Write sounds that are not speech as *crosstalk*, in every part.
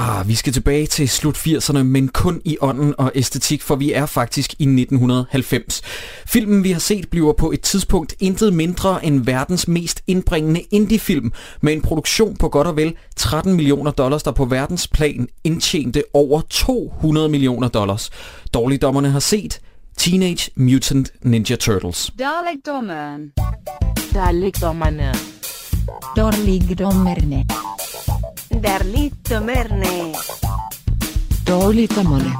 Ah, vi skal tilbage til slut 80'erne, men kun i ånden og æstetik, for vi er faktisk i 1990. Filmen, vi har set, bliver på et tidspunkt intet mindre end verdens mest indbringende indiefilm, med en produktion på godt og vel 13 millioner dollars, der på verdensplan indtjente over 200 millioner dollars. Dårligdommerne har set Teenage Mutant Ninja Turtles. Dårligdommerne. Dårligdommerne. Dårligdommerne. Derligdommerne. Dårligdommerne.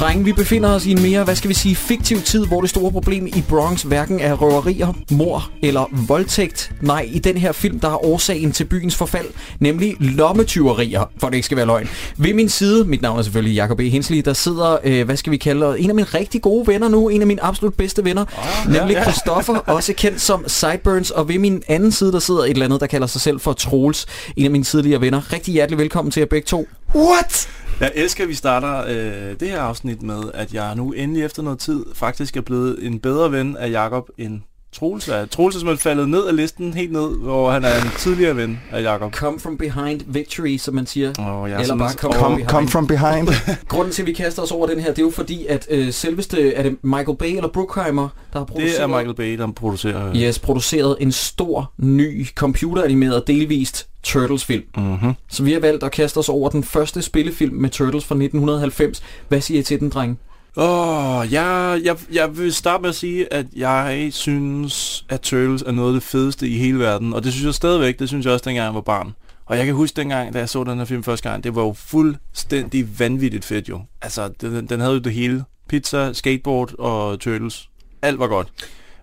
Drenge, vi befinder os i en mere, hvad skal vi sige, fiktiv tid, hvor det store problem i Bronx hverken er røverier, mor eller voldtægt. Nej, i den her film, der er årsagen til byens forfald, nemlig lommetyverier, for det ikke skal være løgn. Ved min side, mit navn er selvfølgelig Jacob E. Hensley, der sidder, øh, hvad skal vi kalde en af mine rigtig gode venner nu, en af mine absolut bedste venner, oh, nemlig ja, ja. Christoffer, også kendt som Sideburns, og ved min anden side, der sidder et eller andet, der kalder sig selv for Troels, en af mine tidligere venner. Rigtig hjertelig velkommen til jer begge to. What? Jeg elsker, at vi starter øh, det her afsnit med, at jeg nu endelig efter noget tid faktisk er blevet en bedre ven af Jakob end Troels er. Troels er simpelthen faldet ned af listen, helt ned, hvor han er en tidligere ven af Jakob. Come from behind victory, som man siger. Oh, ja, Eller bare come, come, from behind. Come from behind. *laughs* Grunden til, at vi kaster os over den her, det er jo fordi, at øh, selveste, er det Michael Bay eller Bruckheimer, der har produceret... Det er Michael Bay, der producerer... Yes, produceret en stor, ny, computeranimeret, delvist Turtles-film. Mm-hmm. Så vi har valgt at kaste os over den første spillefilm med Turtles fra 1990. Hvad siger I til den, dreng? Åh, oh, jeg, jeg, jeg vil starte med at sige, at jeg synes, at Turtles er noget af det fedeste i hele verden. Og det synes jeg stadigvæk, det synes jeg også, dengang jeg var barn. Og jeg kan huske dengang, da jeg så den her film første gang, det var jo fuldstændig vanvittigt fedt jo. Altså, den, den havde jo det hele. Pizza, skateboard og Turtles. Alt var godt.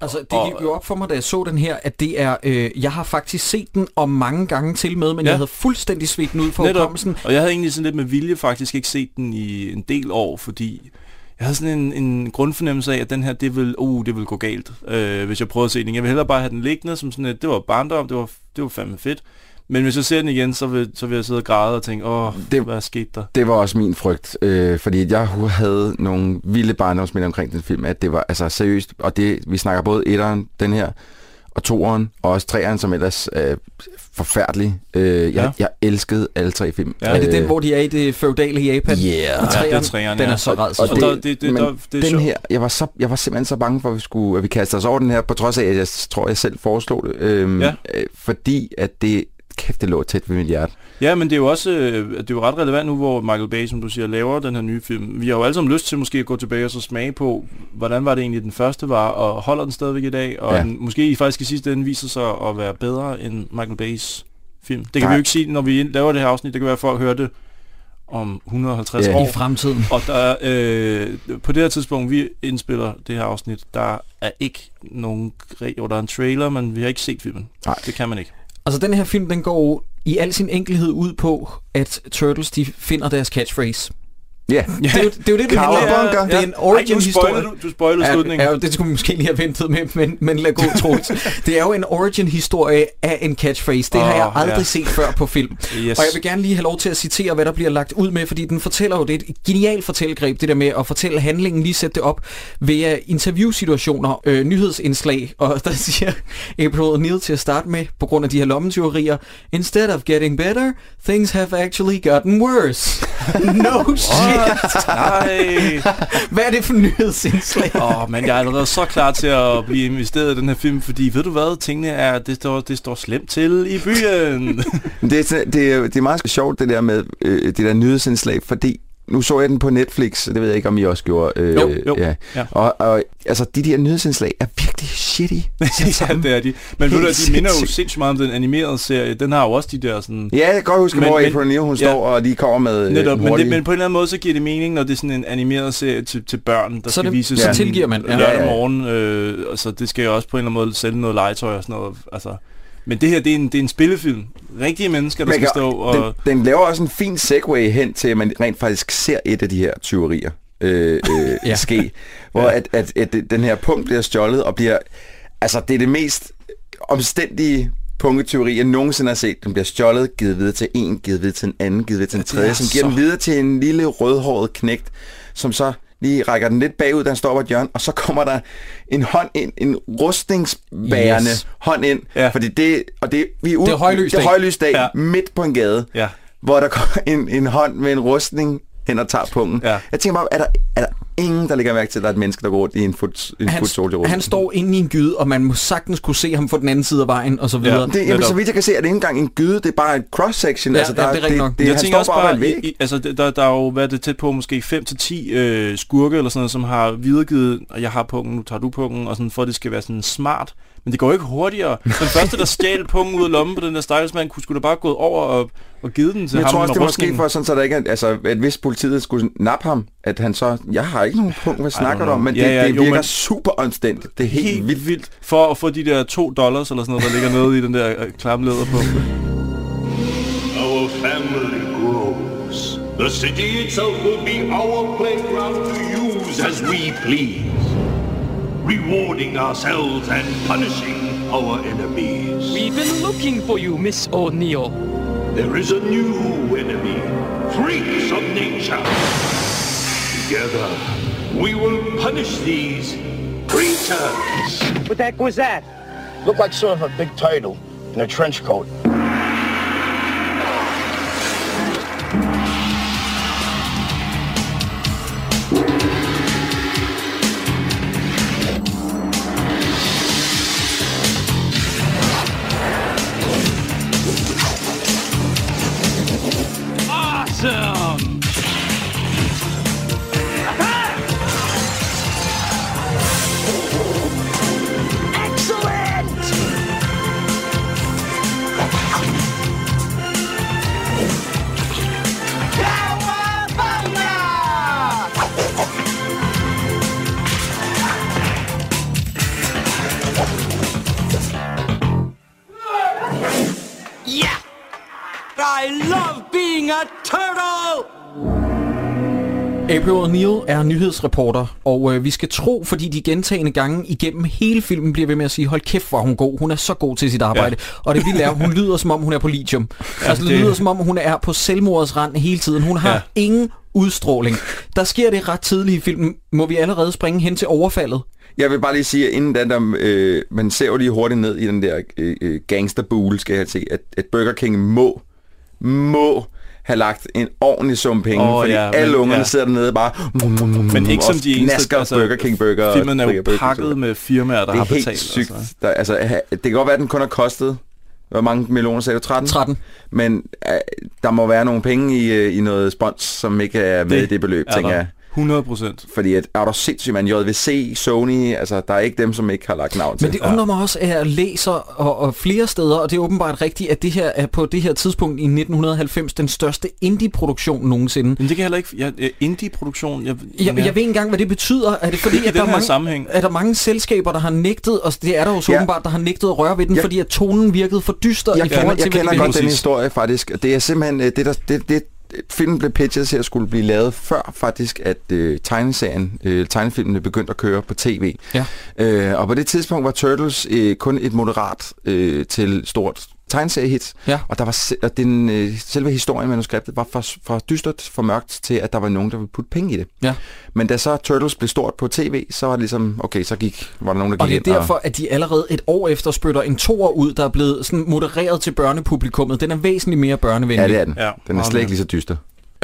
Altså, det gik jo op for mig, da jeg så den her, at det er... Øh, jeg har faktisk set den om mange gange til med, men ja. jeg havde fuldstændig svedt den ud for hukommelsen. Og jeg havde egentlig sådan lidt med vilje faktisk ikke set den i en del år, fordi jeg havde sådan en, en grundfornemmelse af, at den her, det vil, uh, det vil gå galt, øh, hvis jeg prøvede at se den. Jeg vil hellere bare have den liggende som sådan et, det var barndom, det var, det var fandme fedt. Men hvis jeg ser den igen, så vil, så vil jeg sidde og græde og tænke, åh, det, hvad er sket der? Det var også min frygt, øh, fordi jeg havde nogle vilde barndomsminder omkring den film, at det var altså seriøst, og det, vi snakker både etteren, den her, og toeren, og også treeren, som ellers er forfærdelig. Øh, jeg, Ja. jeg elskede alle tre film. Ja. Er det den, hvor de er i det feudale Japan? Yeah. I Ja, det er træerne? Den ja. er så Og- rædsel. og Og det- der, det, det, men der, det er den sjovt. her, jeg var, så, jeg var simpelthen så bange for, at vi, skulle, at vi kastede os over den her, på trods af, at jeg tror, jeg selv foreslog det. Øhm, Ja. øh, fordi at det, kæft, det lå tæt ved mit hjerte. Ja, men det er jo også øh, det er jo ret relevant nu, hvor Michael Bay, som du siger, laver den her nye film. Vi har jo alle sammen lyst til måske at gå tilbage og så smage på, hvordan var det egentlig, den første var, og holder den stadigvæk i dag, og Ja. den, måske faktisk i sidste ende viser sig at være bedre end Michael Bays film. Det kan Nej. vi jo ikke sige, når vi laver det her afsnit. Det kan være, at folk hører det om 150 Ja. år. I fremtiden. Og der, øh, på det her tidspunkt, vi indspiller det her afsnit, der er ikke nogen... Jo, der er en trailer, men vi har ikke set filmen. Nej. Det kan man ikke. Altså, den her film, den går i al sin enkelhed ud på, at Turtles, de finder deres catchphrase. Ja, Det er jo det, er jo det, det handler om. Det er en origin-historie. spoiler du, du spoiler slutningen. Ja, ja, det skulle vi måske lige have ventet med, men, men lad gå, Troels. det er jo en origin-historie af en catchphrase. Det har Åh, jeg aldrig ja. set før på film. Yes. Og jeg vil gerne lige have lov til at citere, hvad der bliver lagt ud med, fordi den fortæller jo, det er et genialt fortællegreb, det der med at fortælle handlingen, lige sætte det op ved interviewsituationer, øh, nyhedsindslag, og *laughs* der siger April O'Neil til at starte med, på grund af de her lommetyverier, Instead of getting better, things have actually gotten worse. *laughs* no shit. Nej. Hvad er det for nyhedsindslag? Åh, oh, men jeg er allerede så klar til at blive investeret i den her film, fordi ved du hvad, tingene er, det står, det står slemt til i byen. *laughs* Det, er, det, er, det er meget sjovt, det der med øh, det der nyhedsindslag, fordi nu så jeg den på Netflix, det ved jeg ikke, om I også gjorde. Øh, Jo, jo, Ja. ja. Og, og altså, de der nyhedsindslag er virkelig shitty. *laughs* ja, det er de. Men ved du, de minder jo sindssygt. meget om den animerede serie. Den har jo også de der sådan... Ja, jeg kan godt huske, Men- hvor April O'Neil, hun ja. står, og de kommer med øh, Netop, en men, det, men på en eller anden måde, så giver det mening, når det er sådan en animeret serie til, til børn, der Så skal det- vise så sådan tilgiver man, ja. lørdag Ja, ja. morgen. Øh, altså, det skal jo også på en eller anden måde sælge noget legetøj og sådan noget. Altså, men det her, det er en, det er en spillefilm. Rigtige mennesker, der Man skal kan- stå og... den, den laver også en fin segue hen til, at man rent faktisk ser et af de her tyverier øh, øh, *laughs* Ja. ja. ske. Hvor Ja. ja. at, at, at den her punkt bliver stjålet og bliver... Altså, det er det mest omstændige punketeori, jeg nogensinde har set. Den bliver stjålet, givet videre til en, givet videre til en anden, givet videre til en tredje, er som giver så- den videre til en lille rødhåret knægt, som så lige rækker den lidt bagud, da han står på et hjørne, og så kommer der en hånd ind, en rustningsbærende Yes. hånd ind, Ja. fordi det, og det, vi er ude, Det er højlys det er dag. højlys dag ja. midt på en gade, Ja. hvor der kommer en, en hånd med en rustning hen og tager pungen. Ja. Jeg tænker bare, er der, er der ingen, der lægger mærke til, at der er et menneske, der går rundt i en foot, en Han, foot soldier rustning? han står inde i en gyde, og man må sagtens kunne se ham på den anden side af vejen, og så videre. Ja. Det, jamen, så vidt jeg kan se, er det ikke engang en gyde, det er bare et cross-section. Ja, altså, ja, der, det er rigtigt nok. Det, det, jeg han tænker står også bare, bare, i, altså der, der er jo været det tæt på måske 5-10 øh, skurke eller sådan noget, som har videregivet, og jeg har pungen, nu tager du pungen, og sådan for at det skal være sådan smart. Men det går ikke hurtigere. Den første, der stjal *laughs* pungen ud af lommen på den der stakkelsmand, kunne skulle da bare gået over og, og givet den til jeg ham tror også, det er måske for sådan, så der ikke er, altså, at hvis politiet skulle nappe ham, at han så, jeg har ikke nogen punkt, hvad snakker du om, men Ja, det, ja, det jo, virker men- super omstændigt. Det er helt, helt vildt. vildt. For at få de der 2 dollars eller sådan noget, der ligger nede i den der øh, klamleder på. Our family grows. The city itself will be our playground to use as we please. Rewarding ourselves and punishing our enemies. We've been looking for you, Miss O'Neill. There is a new enemy. Freaks of nature. Together, we will punish these creatures. What the heck was that? Looked like sort of a big turtle in a trench coat. A turtle! April O'Neil er nyhedsreporter, og øh, vi skal tro, fordi de gentagende gange igennem hele filmen bliver ved med at sige, hold kæft, hvor er hun god. Hun er så god til sit arbejde. Ja. Og det vilde er, hun lyder som om, hun er på lithium. Ja, altså, det det- lyder som om, hun er på selvmordets rand hele tiden. Hun har Ja. ja. ingen udstråling. Der sker det ret tidligt i filmen. Må vi allerede springe hen til overfaldet? Jeg vil bare lige sige, at inden den der, øh, man ser jo lige hurtigt ned i den der øh, øh, gangsterbule, skal jeg se, at, at Burger King må, må have lagt en ordentlig sum penge, oh, fordi ja, alle men- ungerne ja. sidder dernede bare... Men ikke som de eneste. Nasker altså, Burger King Burger. og Filmen er jo pakket med firmaer, der Det er har helt betalt. sygt. Altså. Der, altså, det kan godt være, at den kun har kostet... Hvor mange millioner sagde du? 13? 13. Men øh, der må være nogle penge i, øh, i noget spons, som ikke er med Det i det beløb, er tænker der. jeg. 100 procent. Fordi at, er der sindssygt, man JVC, Sony, altså der er ikke dem, som ikke har lagt navn til. Men det undrer mig også, at jeg læser og, og flere steder, og det er åbenbart rigtigt, at det her er på det her tidspunkt i 1990 den største indie-produktion nogensinde. Men det kan heller ikke... Ja, øh, indie-produktion... Jeg, Jeg, jeg ved ikke engang, hvad det betyder. Er det *laughs* fordi, at der, er mange, sammenhæng. er der mange selskaber, der har nægtet, og det er der jo så Ja. åbenbart, der har nægtet at røre ved den, Ja. fordi at tonen virkede for dyster jeg i kender, forhold til, jeg kender de godt den historie faktisk. Det er simpelthen øh, det, der, det, det, filmen blev pitchet til at skulle blive lavet før faktisk, at øh, tegneserien, øh, tegnefilmene begyndte at køre på tv. Ja. Øh, og på det tidspunkt var Turtles øh, kun et moderat øh, til stort tegneseriehit. Ja. Og der var se- og den, øh, selve historien manuskriptet var for, for dystert, for mørkt til, at der var nogen, der ville putte penge i det. Ja. Men da så Turtles blev stort på tv, så var det ligesom, okay, så gik, var der nogen, der Og gik det er derfor, at de allerede et år efter spytter en toer ud, der er blevet sådan modereret til børnepublikummet. Den er væsentligt mere børnevenlig. Ja, det er den. Ja, den er slet ikke lige så dyster.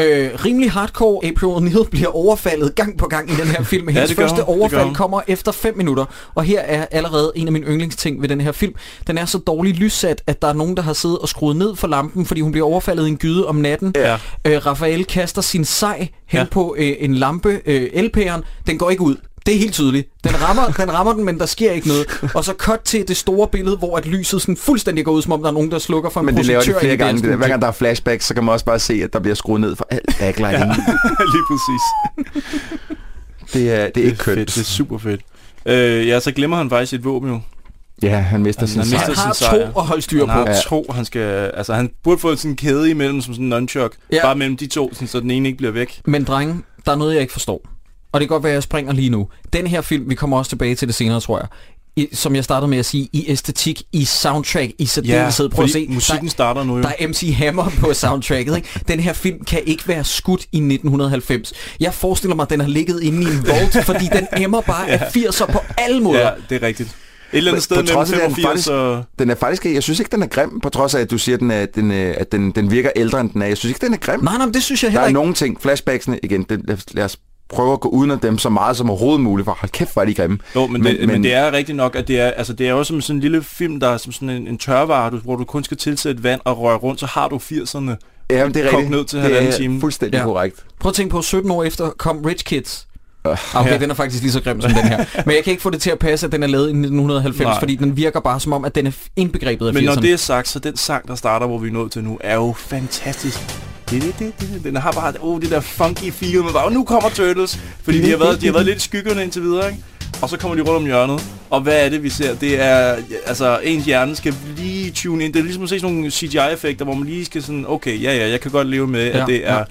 Øh, rimelig hardcore. April O'Neil bliver overfaldet gang på gang i den her film. Hendes gør første overfald kommer efter 5 minutter. Og her er allerede en af mine yndlingsting ved den her film. Den er så dårligt lyssat, at der er nogen, der har siddet og skruet ned for lampen, fordi hun bliver overfaldet i en gyde om natten. Ja. Øh, Raphael kaster sin sej hen Ja. ja. på øh, en lampe. Øh, LP'eren, den går ikke ud. Det er helt tydeligt. Den rammer, den rammer den, men der sker ikke noget. Og så cut til det store billede, hvor at lyset sådan fuldstændig går ud, som om der er nogen, der slukker for en Men det laver de flere gange. det her Hver gang der er flashbacks, så kan man også bare se, at der bliver skruet ned for alt backlighting. Ja. *laughs* Lige præcis. Det er, det er ikke kønt. fedt. Det er super fedt. Øh, ja, så glemmer han faktisk sit våben jo. Ja, han mister Han- sin han sejr. Han sin har sejr. to at holde styr Han på. har Ja. to, han skal... Altså, han burde få sådan en kæde imellem, som sådan en nunchuck. Ja. Bare mellem de to, sådan, så den ene ikke bliver væk. Men drenge, der er noget, jeg ikke forstår. Og det kan godt være, at jeg springer lige nu. Den her film, vi kommer også tilbage til det senere, tror jeg. i, som jeg startede med at sige, i æstetik, i soundtrack, i særdeleshed. Prøv at se, musikken der, starter nu jo. der er MC Hammer på soundtracket. Ikke? Den her film kan ikke være skudt i 1990. Jeg forestiller mig, at den har ligget inde i en vault, *laughs* fordi den emmer bare af 80'er på alle måder. Ja, det er rigtigt. Et eller andet sted på trods af, at den 85 faktisk- og... Den er faktisk, jeg synes ikke, den er grim, på trods af, at du siger, at den, er, den, er, at den, den virker ældre, end den er. Jeg synes ikke, den er grim. Nej, nej, men det synes jeg Der heller er ikke. nogle ting, flashbacksene, igen, det, lad, lad os prøve at gå uden af dem så meget som overhovedet muligt, for hold kæft, hvor er de grimme. Jo, men, men, det, men, men det er rigtigt nok, at det er, altså, det er også som sådan en lille film, der er som sådan en, en tørvare, du, hvor du kun skal tilsætte vand og røre rundt, så har du 80'erne. Ja, men det er rigtigt. ned til det halvanden er time. fuldstændig Ja. korrekt. Prøv at tænke på, 17 år efter kom Rich Kids. Øh, Okay, Ja. den er faktisk lige så grim som den her. *laughs* Men jeg kan ikke få det til at passe, at den er lavet i 1990, Nej. fordi den virker bare som om, at den er indbegrebet af Men 80'erne. når det er sagt, så den sang, der starter, hvor vi er nået til nu, er jo fantastisk. Den har bare oh, det der funky feel med bare, nu kommer Turtles. Fordi de har, været, de har været lidt i skyggerne indtil videre, ikke? Og så kommer de rundt om hjørnet. Og hvad er det, vi ser? Det er, altså, ens hjerne skal lige tune ind. Det er ligesom at se sådan nogle CGI-effekter, hvor man lige skal sådan, okay, ja, ja, jeg kan godt leve med, at Ja, det er... ja.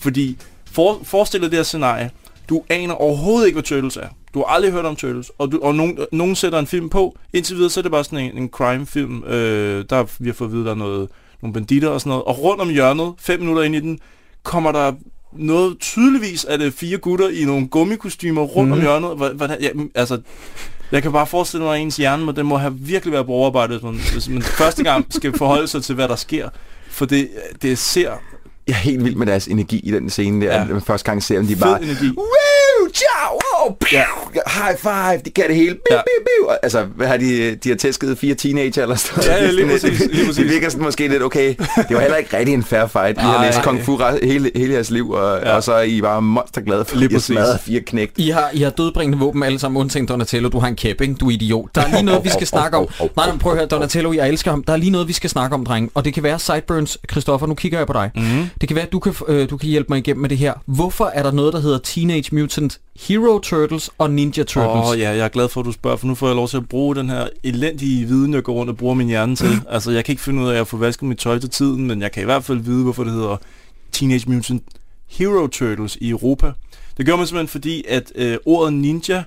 Fordi, for, forestil dig det her scenarie. Du aner overhovedet ikke, hvad Turtles er. Du har aldrig hørt om Turtles. Og, du, og nogen, nogen sætter en film på. Indtil videre, så er det bare sådan en, en crime-film. Øh, der vi har fået at vide, der er noget, nogle banditter og sådan noget. Og rundt om hjørnet, fem minutter ind i den, kommer der noget tydeligvis af det fire gutter i nogle gummikostymer rundt mm. om hjørnet. Hva- Hvordan, ja, altså, jeg kan bare forestille mig, at ens hjerne, men den må have virkelig været på overarbejdet, hvis man, hvis man *laughs* første gang skal forholde sig til, hvad der sker. For det, det ser Jeg er helt vild med deres energi i den scene der. Ja. Første gang ser de er fed bare... energi. Woo! Ciao! Oh, Ja. High five! De kan det hele. Biu, Ja. biu, biu. Altså, hvad har de... De har tæsket fire teenager eller sådan noget. Ja, lige sådan præcis, lige præcis. Det virker sådan måske lidt okay. Det var heller ikke rigtig en fair fight. I har læst kung fu hele, hele jeres liv, og, Ja. og så er I bare monsterglade for, Lige at I har smadret fire knægt. I har, I har dødbringende våben alle sammen, undtagen Donatello. Du har en kæp, ikke? Du er idiot. Der er lige noget, vi skal *laughs* snakke om. Nej, men prøv at høre, Donatello, jeg elsker ham. Der er lige noget, vi skal snakke om, dreng. Og det kan være Sideburns, Christoffer, nu kigger jeg på dig. Mm. Det kan være, at du kan, øh, du kan hjælpe mig igennem med det her. Hvorfor er der noget, der hedder Teenage Mutant Hero Turtles og Ninja Turtles? Åh oh, ja, jeg er glad for, at du spørger, for nu får jeg lov til at bruge den her elendige viden, jeg går rundt og bruger min hjerne til. *clears throat* altså, jeg kan ikke finde ud af at få vasket mit tøj til tiden, men jeg kan i hvert fald vide, hvorfor det hedder Teenage Mutant Hero Turtles i Europa. Det gør man simpelthen fordi, at øh, ordet ninja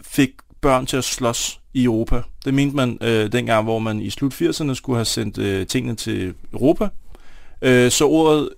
fik børn til at slås i Europa. Det mente man øh, dengang, hvor man i slut 80'erne skulle have sendt øh, tingene til Europa. Øh, så ordet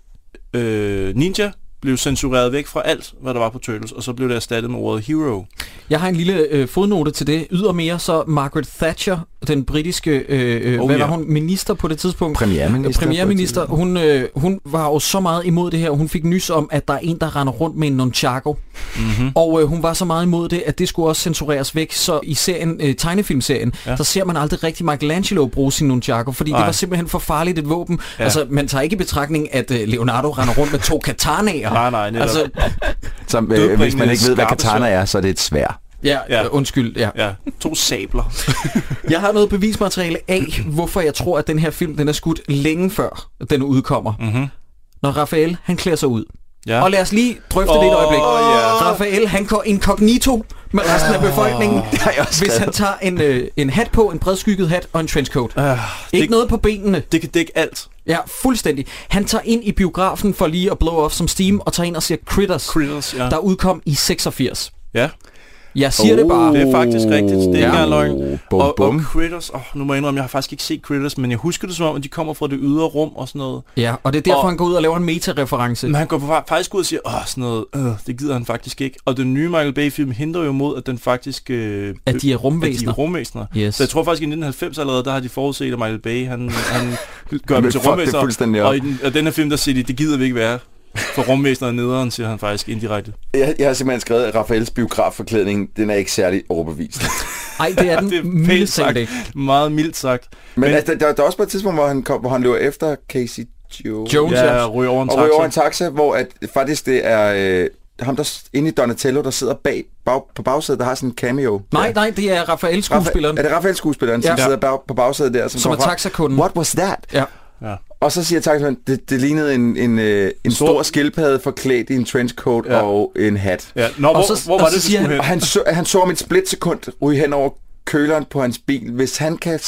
øh, ninja blev censureret væk fra alt, hvad der var på Turtles, og så blev det erstattet med ordet hero. Jeg har en lille øh, fodnote til det. Ydermere så Margaret Thatcher, den britiske, øh, øh, Oh, hvad var ja. hun, minister på det tidspunkt? Premierminister. Premierminister, hun, øh, hun var jo så meget imod det her. Hun fik nys om, at der er en, der render rundt med en nunchaku. Mm-hmm. Og øh, hun var så meget imod det, at det skulle også censureres væk. Så i serien, øh, tegnefilmserien, Ja. der ser man aldrig rigtig Michelangelo bruge sin nunchaku, fordi Nej. det var simpelthen for farligt et våben. Ja. Altså, man tager ikke i betragtning, at øh, Leonardo render rundt med to katanaer. Nej, nej, netop. Altså, Som, øh, hvis man ikke ved, hvad katana er, så er det et svær. ja, Ja. ja. Øh, undskyld. Ja. Ja, to sabler. *laughs* Jeg har noget bevismateriale af, hvorfor jeg tror, at den her film den er skudt længe før den udkommer. mm-hmm. Når Raphael, han klæder sig ud. Ja. Og lad os lige drøfte det et øjeblik. ja. Raphael, han går incognito med resten af befolkningen, også hvis han tager en, øh, en hat på, en bredskygget hat og en trenchcoat. Uh, Ikke det, noget på benene. det kan dække alt. Ja, fuldstændig. Han tager ind i biografen for lige at blow off som steam, og tager ind og ser Critters, Critters, ja. der udkom i 86. Ja, Jeg siger det bare. det er faktisk rigtigt. Det er ikke Ja. løgn. Bum, Og, og bum. Critters, oh, nu må jeg indrømme, jeg har faktisk ikke set Critters, men jeg husker det som om, at de kommer fra det ydre rum og sådan noget. Ja, og det er derfor, Og- han går ud og laver en meta-reference. Men han går fa- faktisk ud og siger, åh, sådan noget, øh, det gider han faktisk ikke. Og den nye Michael Bay-film hindrer jo mod, at den faktisk... Øh, At de er at de rumvæsener. er rumvæsener. Yes. Så jeg tror faktisk, i 1990 allerede, der har de forudset, at Michael Bay, han, han gør *laughs* dem til rumvæsener. Og i den, og den her film, der siger de, det gider vi ikke være. For rumvæsener er nederen, siger han faktisk indirekte. Jeg, jeg har simpelthen skrevet, at Raphaels biografforklædning, den er ikke særlig overbevist. Ej, det er den *laughs* Det er mildest sagt. ikke. Meget mildt sagt. Men, Men- altså, der, der er også på et tidspunkt, hvor han, kom, hvor han løber efter Casey Jones. Jones, Ja, ja. ryger over en og ryger over en taxa. taxa, hvor at, faktisk det er øh, ham, der inde i Donatello, der sidder bag, bag på bagsædet, der har sådan en cameo. Nej, nej, det er Raphael skuespilleren. Raphael, er det Raphael skuespilleren, som Ja. sidder bag, på bagsædet der? Som, Som er taxakunden. What was that? Ja. Ja. Og så siger taxamanden, det, det lignede en, en, øh, en Stor- stor skildpadde forklædt i en trenchcoat Ja. og en hat. Ja. Nå, hvor, så- hvor og var så det, det siger skulle hen? Og han så, han så om et splitsekund ryge hen over køleren på hans bil. Hvis han kan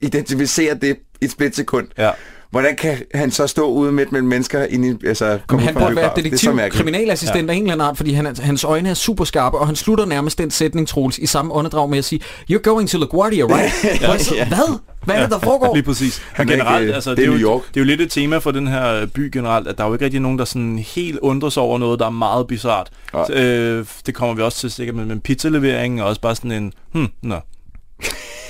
identificere det i et splitsekund, Ja. hvordan kan han så stå ude midt mellem mennesker inde i, altså, komme Men han burde en være så detektiv, kriminalassistent ja. af en eller anden art, fordi han, hans øjne er super skarpe, og han slutter nærmest den sætning, Troels, i samme åndedrag med at sige, You're going to LaGuardia, right? *laughs* ja. Hvad? Hvad er det, der foregår? Lige præcis. Han Men er generelt, ikke, øh, altså, det er jo, New York. det er jo lidt et tema for den her by generelt, at der er jo ikke rigtig nogen, der sådan helt undrer sig over noget, der er meget bizart. Øh, det kommer vi også til sikkert med, med pizzaleveringen, og også bare sådan en, hmm, nå.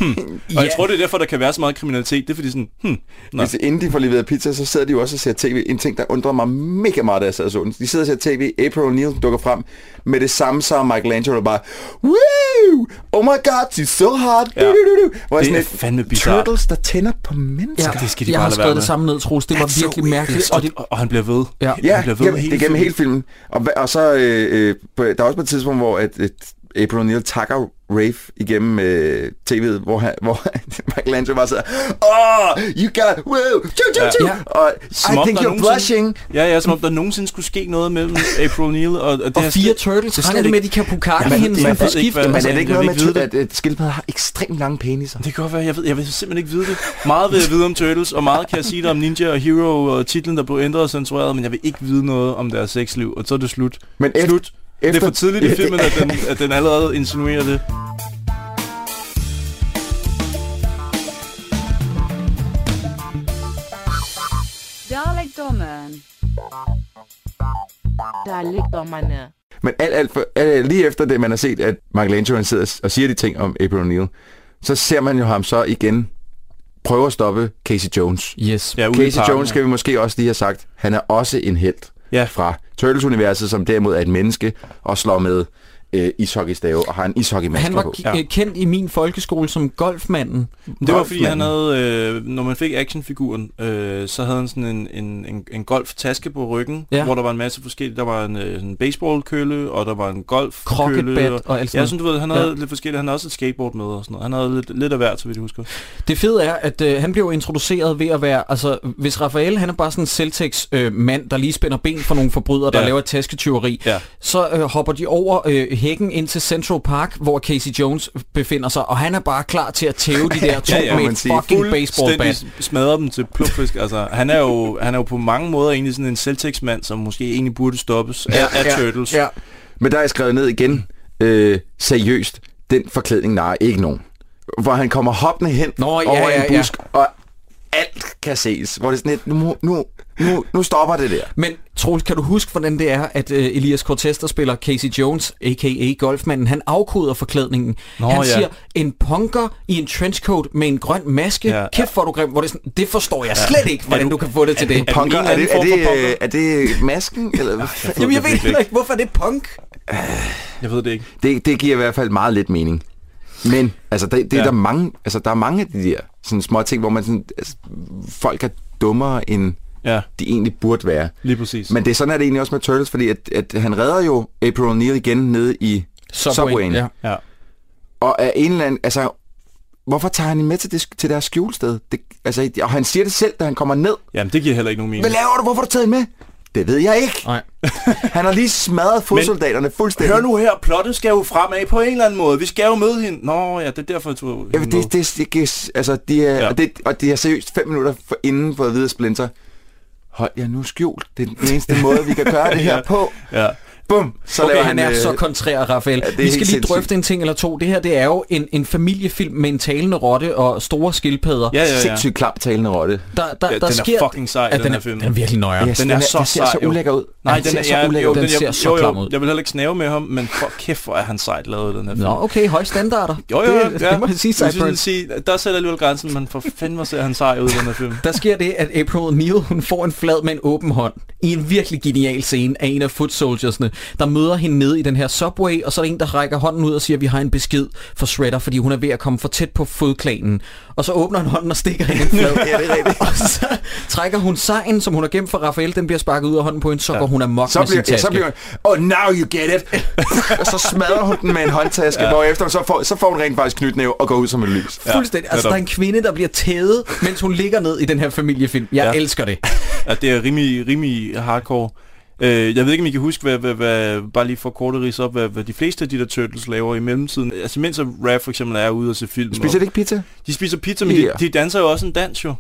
Hmm. Og jeg tror, det er derfor, der kan være så meget kriminalitet. Det er fordi sådan, hmm, nå. Hvis inden de får leveret pizza, så sidder de jo også og ser tv. En ting, der undrede mig mega meget, da jeg sad og så den. De sidder og ser tv. April O'Neil dukker frem med det samme som Michelangelo, bare, Woo! Oh my god, she's so hot. Ja. Du, du, du, du. Hvor Det sådan er et fandme bizarrt. Turtles, der tænder på mennesker. Ja, det skal de jeg bare har skrevet det med. samme ned, Troels. Det var That's so virkelig weird. mærkeligt. Og Og, det, og, han bliver ved. Ja. Ja, han bliver ved hele det er gennem hele filmen. Og, og så, øh, øh, på, der er også på et tidspunkt, hvor at, at April O'Neil takker Rafe igennem øh, tv'et, hvor, han, *laughs* hvor Michelangelo bare sidder, Oh, you got, wow, choo, choo, choo. Ja. Og Som I om think der you're nogensinde- blushing. Ja, ja, som om der nogensinde skulle ske noget mellem *laughs* April O'Neil og, og det og her fire turtles, det er slet det med, ikke- at de kan pukakke Jamen, hende det- sådan jeg på ved ikke, skift? hvad- Men er det ikke noget med, at, at skildpadder har ekstremt lange peniser? Det kan godt være. Jeg ved, jeg vil simpelthen ikke vide det. Meget vil jeg vide om Turtles, og meget kan jeg sige dig om Ninja og Hero og titlen, der blev ændret og censureret, men jeg vil ikke vide noget om deres sexliv, og så er det slut. Men efter-. Det er for tidligt i filmen, at den, at den allerede insinuerer det. Dalekdommeren. Dalekdommerne. Men alt, alt for, alt, lige efter det, man har set, at Michelangelo han sidder og siger de ting om April O'Neil, så ser man jo ham så igen prøve at stoppe Casey Jones. Yes. Ja, Casey parken, Jones skal vi måske også lige have sagt, han er også en held Ja. fra Turtles-universet, som derimod er et menneske og slår med øh, ishockeystave og har en ishockeymand Han var på. k- kendt i min folkeskole som golfmanden. Det var fordi, han havde, øh, når man fik actionfiguren, øh, så havde han sådan en, en, en, en golftaske på ryggen, Ja. ja. hvor der var en masse forskellige. Der var en, øh, en baseballkølle, og der var en golfkølle. Crocketbat og, og alt sådan Ja, sådan du ved, han havde Ja. ja. lidt forskelligt. Han havde også et skateboard med og sådan noget. Han havde lidt, lidt af hvert, så vidt jeg husker. Det fede er, at øh, han blev introduceret ved at være, altså hvis Rafael han er bare sådan en Celtics øh, mand, der lige spænder ben for nogle forbrydere, der Ja. laver et tasketyveri, Ja. så øh, hopper de over øh, hækken ind til Central Park, hvor Casey Jones befinder sig, og han er bare klar til at tæve de der to Ja, ja, med et fucking baseballbat. Fuldstændig smadrer dem til plukfisk. Altså, han er, jo, han er jo på mange måder egentlig sådan en Celtics-mand, som måske egentlig burde stoppes af, af Turtles. Ja. Men der er jeg skrevet ned igen, øh, seriøst, den forklædning nej ikke nogen. Hvor han kommer hoppende hen Nå, ja, over ja, en ja. busk, og alt kan ses. Hvor det er sådan lidt, nu, nu, nu, nu stopper det der. Men Troels, kan du huske, hvordan det er, at øh, Elias Cortez, der spiller Casey Jones, a.k.a. golfmanden, han afkoder forklædningen. Nå, han ja. siger, en punker i en trenchcoat med en grøn maske, Ja, kæft hvor er du grim, hvor det, er sådan, det forstår jeg slet ikke, hvordan du- du kan få det til er det. du- Punker, en er, det, er, det, øh, er det masken? *laughs* Eller hvad fanden? Jamen jeg ved heller ikke, hvorfor er det punk? Jeg ved det ikke. det, det giver i hvert fald meget lidt mening. Men altså, det, det er Ja. der mange, altså, der er mange af de der sådan små ting, hvor man sådan, altså, folk er dummere, end Ja, de egentlig burde være. lige præcis. Men det er sådan, at det egentlig også med Turtles, fordi at, at han redder jo April O'Neil igen nede i Subwayen. Ja. Ja. Og er en eller anden, altså, hvorfor tager han hende med til, det, til deres skjulested? Det, altså, og han siger det selv, da han kommer ned. Jamen, det giver heller ikke nogen mening. Hvad laver du? Hvorfor har du taget hende med? Det ved jeg ikke. Nej. *laughs* Han har lige smadret fodsoldaterne fuldstændig. Hør nu her, plottet skal jo fremad på en eller anden måde. Vi skal jo møde hende. Nå ja, det er derfor, jeg tog Ja, det, det, det, det, altså, de er, Ja. og, det, og de er seriøst fem minutter for inden for at vide Splinter. Hold jer nu skjult. Det er den eneste måde, vi kan gøre det her *laughs* på. Ja. Bum, så Okay, laver han er øh, så kontrær, Rafael. er Vi skal lige sindssygt. drøfte en ting eller to. Det her, det er jo en, en familiefilm med en talende rotte og store skildpadder. Ja, ja, ja. sindssygt klam talende rotte. Der, der, Ja, der den er sker... fucking sej, ja, den den, her er, film. den er virkelig nøjere. Yes, Den den, er er, så den ser sej, så ulækker ud. Nej, den den ser er, så ja, ulækker jo, ud. Den den, ser jeg, så jo, klam ud. jeg vil heller ikke snave med ham, men for kæft, hvor er han sejt lavet, den her film. Nå, okay, høje standarder. Jo, jo, det, ja. *laughs* det må jeg sige, sige, der sætter alligevel grænsen, men for fanden, hvor ser han sej ud i den her film. Der sker det, at April O'Neil hun får en flad med en åben hånd i en virkelig genial scene af en af foot soldiersne, der møder hende nede i den her subway, og så er der en, der rækker hånden ud og siger, at vi har en besked for Shredder, fordi hun er ved at komme for tæt på fodklanen. Og så åbner han hånden og stikker hende en flad. *laughs* Ja, det er rigtigt. og så trækker hun sejen, som hun har gemt for Raphael, den bliver sparket ud af hånden på hende, så ja. går hun amok Så med sin bliver, ja, taske. så bliver oh, now you get it. *laughs* og så smadrer hun den med en håndtaske, ja. hvorefter så får, så får hun rent faktisk knytnæve og går ud som et lys. Fuldstændig. Altså, der er en kvinde, der bliver tædet, mens hun ligger ned i den her familiefilm. Jeg ja. Ja. elsker det. Ja, det er rimelig, rimelig hardcore. Øh, jeg ved ikke, om I kan huske, hvad, hvad, hvad, bare lige for kort at op, hvad, hvad de fleste af de der Turtles laver i mellemtiden. Altså, mens Raph for eksempel er ude og se film. Spiser de ikke pizza? De spiser pizza, men de, Ja. de danser jo også en dans, jo.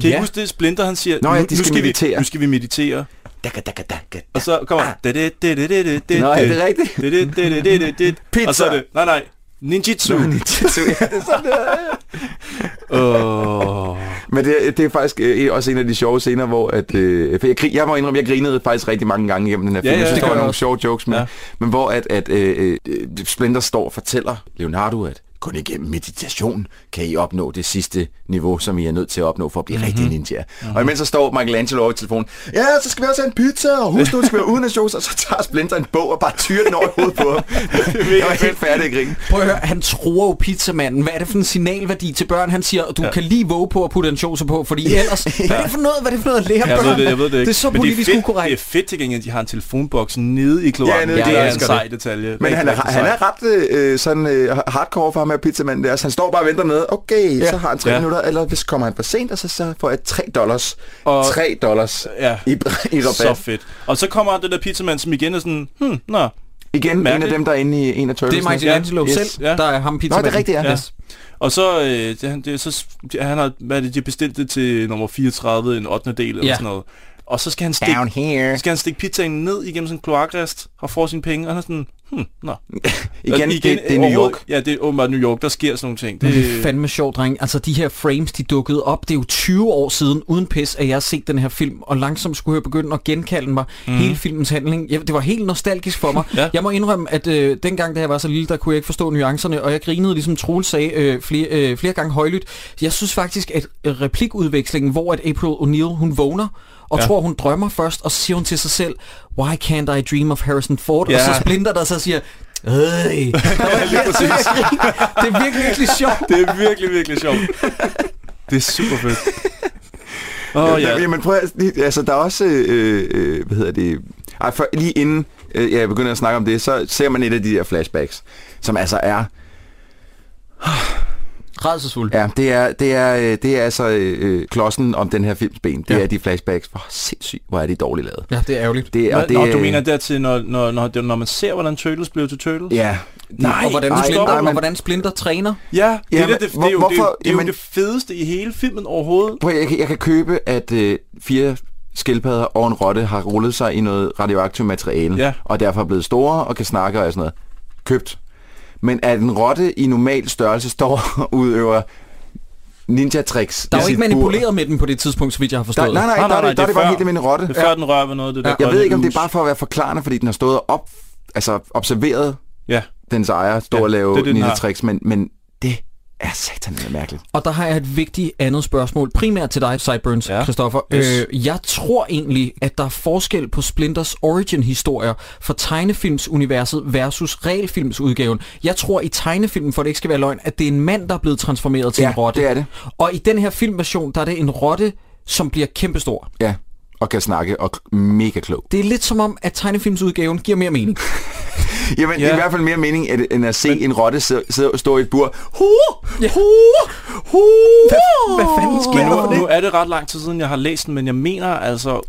Kan I Ja. huske det, Splinter han siger, Nå ja, nu, de nu, skal skal vi, meditere." nu skal vi meditere. Daka, daka, daka, Og så kommer det, det, det, det, Nå, er rigtigt? *laughs* Og så er det, nej, nej, ninjitsu. ja, det *laughs* er sådan, det er. Åh. Men det, det er faktisk øh, også en af de sjove scener, hvor at, øh, for jeg, jeg må indrømme, jeg grinede faktisk rigtig mange gange igennem den her Ja, film. ja, jeg synes, det der var nogle sjove jokes med. Ja. Ja. Men hvor at, at øh, øh, Splinter står og fortæller Leonardo, at kun igennem meditation kan I opnå det sidste niveau, som I er nødt til at opnå for at blive mm-hmm. rigtig ninja. Mm-hmm. Og imens så står Michelangelo over i telefonen, ja, så skal vi også have en pizza, og husk nu, det skal være uden shows, og så tager Splinter en bog og bare tyrer den over hovedet på ham. *laughs* Jeg var helt færdig at grine. Prøv at høre, han tror jo pizzamanden. Hvad er det for en signalværdi til børn? Han siger, du ja. kan lige våge på at putte en chose på, fordi ellers... *laughs* Hvad er det for noget, hvad er det for noget at lære Jeg børn? ved det, jeg ved det ikke. Det er så Men politisk det er fedt, ukorrekt. Det er fedt til gengæld, at de har en telefonboks nede i kloakken. Ja, nede i det er en sej det. detalje. Men han er, han er ret øh, sådan øh, hardcore for ham med pizzamanden der, så han står bare og venter nede. Okay, ja. så har han tre Ja. ja. minutter, eller hvis kommer han for sent, og så, så får jeg 3 dollars. Og- 3 dollars Ja, i, *laughs* i så rabat. fedt. Og så kommer den der pizzamand, som igen er sådan, hmm, nå, Igen, en af Mærkeligt. dem, der er inde i en af Det er Turtles. Michelangelo Yes, selv, ja. der er ham Nå, pizzamanden. det er rigtigt, ja. Ja. Yes. Og så, øh, det, han- det, er så han har, hvad er det, de har bestilt det til nummer 34, en 8. del eller Ja. sådan noget. Og så skal han stikke, Down here. skal han stikke pizzaen ned igennem sådan en kloakrest og få sine penge, og han er sådan, hmm, nå. *laughs* Igen, det, det er New York. Ja, det er åbenbart New York, der sker sådan nogle ting. Men det er fandme sjovt, dreng. Altså, de her frames, de dukkede op. Det er jo 20 år siden, uden pis, at jeg har set den her film, og langsomt skulle jeg begynde at genkalde mig mm. hele filmens handling. Jeg, det var helt nostalgisk for mig. Ja. Jeg må indrømme, at øh, dengang, da jeg var så lille, der kunne jeg ikke forstå nuancerne, og jeg grinede, ligesom Troel sagde, øh, flere, øh, flere gange højlydt. Jeg synes faktisk, at øh, replikudvekslingen, hvor at April O'Neil, hun vågner, og Ja. tror, hun drømmer først, og så siger hun til sig selv, Why can't I dream of Harrison Ford? Ja. Og så splinter der så siger, Øj. Der var Lige præcis. *laughs* det er virkelig, virkelig sjovt. Det er virkelig, virkelig sjovt. Det er super fedt. Oh, ja. Jamen prøv at, altså der er også, øh, øh, hvad hedder det, ej, for, lige inden øh, jeg begynder at snakke om det, så ser man et af de der flashbacks, som altså er, Rædselsfuld. ja, det er, det er, øh, det er altså øh, klodsen om den her films ben. Det Ja. er de flashbacks. Hvor sindssygt, hvor er de dårligt lavet. Ja, det er ærgerligt. Det, Nå, og det, Nå, du mener dertil, når, når, når, det- når man ser, hvordan Turtles blev til Turtles? Ja. Nej, og hvordan, nej, Splinter, nej, og men- hvordan Splinter træner. Ja, det, er det, det, hvor- det, er jo, det, er hvorfor- det er jo det fedeste i hele filmen overhovedet. Prøv, jeg, kan- jeg kan købe, at øh, fire skildpadder og en rotte har rullet sig i noget radioaktivt materiale, Ja. og derfor er blevet store og kan snakke og sådan noget. Købt. Men at en rotte i normal størrelse står og *laughs* udøver ninja-tricks Der er jo ikke sit bur. manipuleret med den på det tidspunkt, så vidt jeg har Der, forstået. nej, nej, Nej, der, nej, er nej, det, der er det det bare før- helt almindelig rotte. Det er før den rører ved noget, det der Jeg ved ikke, om det er bare for at være forklarende, fordi den har stået op, altså observeret Ja, dens ejer, stå Ja, og lave ninja-tricks, men, men er satan mærkeligt. Og der har jeg et vigtigt andet spørgsmål, primært til dig, Sideburns, Ja. Christoffer. Yes. Øh, jeg tror egentlig, at der er forskel på Splinters origin-historier for tegnefilmsuniverset versus regelfilmsudgaven. Jeg tror i tegnefilmen, for det ikke skal være løgn, at det er en mand, der er blevet transformeret til Ja, en rotte. det er det. Og i den her filmversion, der er det en rotte, som bliver kæmpestor. Ja, og kan snakke og mega klog. Det er lidt som om, at tegnefilmsudgaven giver mere mening. *laughs* Jamen, ja. det er i hvert fald mere mening, at, end at se Men... en rotte stå i et bur. Hu, Ja. hu, hu. Hvad, hvad fanden sker Men der nu, nu er det ret lang tid siden, jeg har læst den, men jeg mener altså,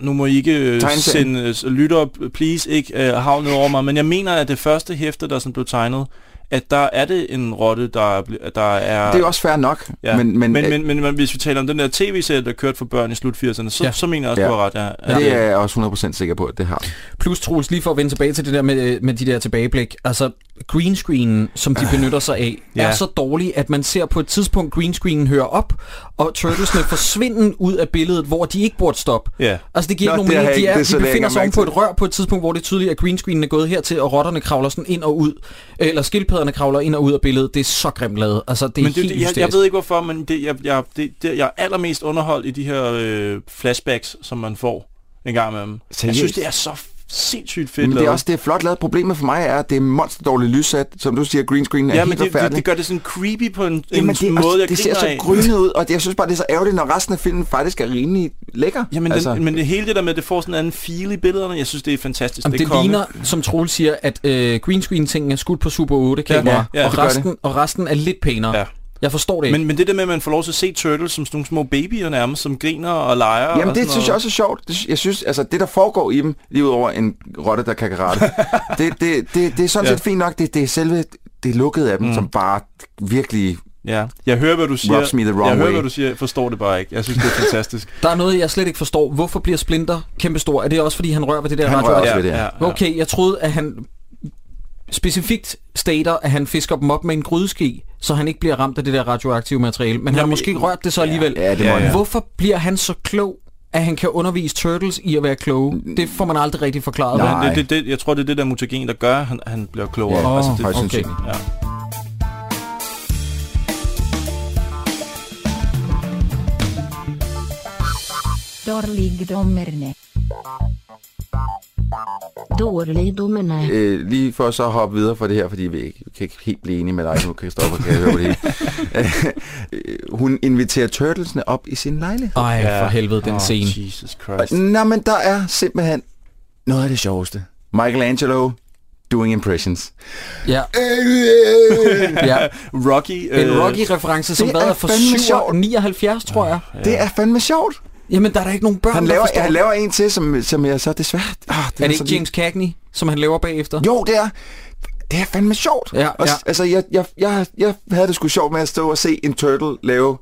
nu må I ikke øh, sende uh, lytter, please, ikke uh, havnet over mig, men jeg mener, at det første hæfte, der sådan blev tegnet, at der er det en rotte, der, er der er... Det er jo også fair nok. Ja. Men, men, men, øh, men, men, men hvis vi taler om den der tv-serie, der kørte for børn i slut 80'erne, så, ja. Ja. så mener jeg også, Ja. du har ret. Ja. ja. det er jeg også 100% sikker på, at det har. Plus, Troels, lige for at vende tilbage til det der med, med de der tilbageblik. Altså, green screenen, som de benytter sig af, Ja. er så dårlig, at man ser på et tidspunkt, green screenen hører op, og turtlesene *laughs* forsvinden ud af billedet, hvor de ikke burde stoppe. Ja. Altså, det giver Nå, ikke nogen mening. De, er, de befinder sig oven på et rør på et tidspunkt, hvor det er tydeligt, at green screenen er gået hertil, og rotterne kravler sådan ind og ud. Eller skildpadderne kravler ind og ud af billedet. Det er så grimt lavet. Altså, det er Men det, helt det, jeg, jeg ved ikke hvorfor, men det, jeg, jeg, det, det, jeg er allermest underholdt i de her øh, flashbacks, som man får en gang med dem. Jeg Seriøst? synes, det er så sindssygt fedt Men det er lavet. også det er flot lavet. Problemet for mig er, at det er monsterdårligt lyssat. Som du siger, green screen er Ja, men helt det, det, forfærdeligt. det gør det sådan creepy på en, Jamen, en det, måde, også, jeg det ser så grynet ud, og det, jeg synes bare, det er så ærgerligt, når resten af filmen faktisk er rimelig lækker. Jamen, altså, den, men det hele det der med, at det får sådan en anden feel i billederne, jeg synes, det er fantastisk. Jamen, det, er konge. ligner, som Troels siger, at øh, green screen tingen er skudt på Super 8 kamera, Ja, ja, og, det resten, og resten er lidt pænere. Ja. Jeg forstår det ikke. Men, men det der med, at man får lov til at se Turtles som sådan nogle små babyer nærmest, som griner og leger. Jamen, og det synes jeg noget. også er sjovt. Det, jeg synes, altså, det der foregår i dem, lige ud over en rotte, der kan karate, *laughs* det, det, det, det er sådan Ja. set fint nok. Det, det er selve det lukkede af dem, mm. som bare virkelig Ja, jeg hører, hvad du siger. Rubs me the wrong jeg hører, way. hvad du siger. Jeg forstår det bare ikke. Jeg synes, det er fantastisk. *laughs* Der er noget, jeg slet ikke forstår. Hvorfor bliver Splinter kæmpestor? Er det også, fordi han rører ved det der Han rører også ved det, ja. Okay, jeg troede, at han specifikt stater, at han fisker dem op med en grydeske, så han ikke bliver ramt af det der radioaktive materiale. Men han har Jamen, måske rørt det så alligevel. Ja, det må Ja, ja. Hvorfor bliver han så klog, at han kan undervise Turtles i at være kloge? Det får man aldrig rigtig forklaret. Nej. Det, det, det, jeg tror, det er det der mutagen, der gør, at han, han bliver klogere. Ja, altså, Åh, det, okay. ja. Dårligdommerne. Dårligdommerne. Øh, lige for så at hoppe videre fra det her, fordi vi ikke, kan ikke helt blive enige med dig nu, Christoffer, kan jeg høre på det hele. *laughs* Øh, Hun inviterer Turtlesne op i sin lejlighed. Ej, for helvede, den Åh, scene. Jesus Christ. Nå, men der er simpelthen noget af det sjoveste. Michelangelo doing impressions. Ja. ja. Rocky. En øh, Rocky-reference, som hvad er er for fandme 7, sjovt. 79, tror jeg. Det er fandme sjovt. Jamen, der er da ikke nogen børn, Han der laver, forstår. han laver en til, som, som jeg så desværre... Ah, Er det ikke James Cagney, som han laver bagefter? Jo, det er. Det er fandme sjovt. Ja, og, ja. Altså, jeg, jeg, jeg, jeg havde det sgu sjovt med at stå og se en turtle lave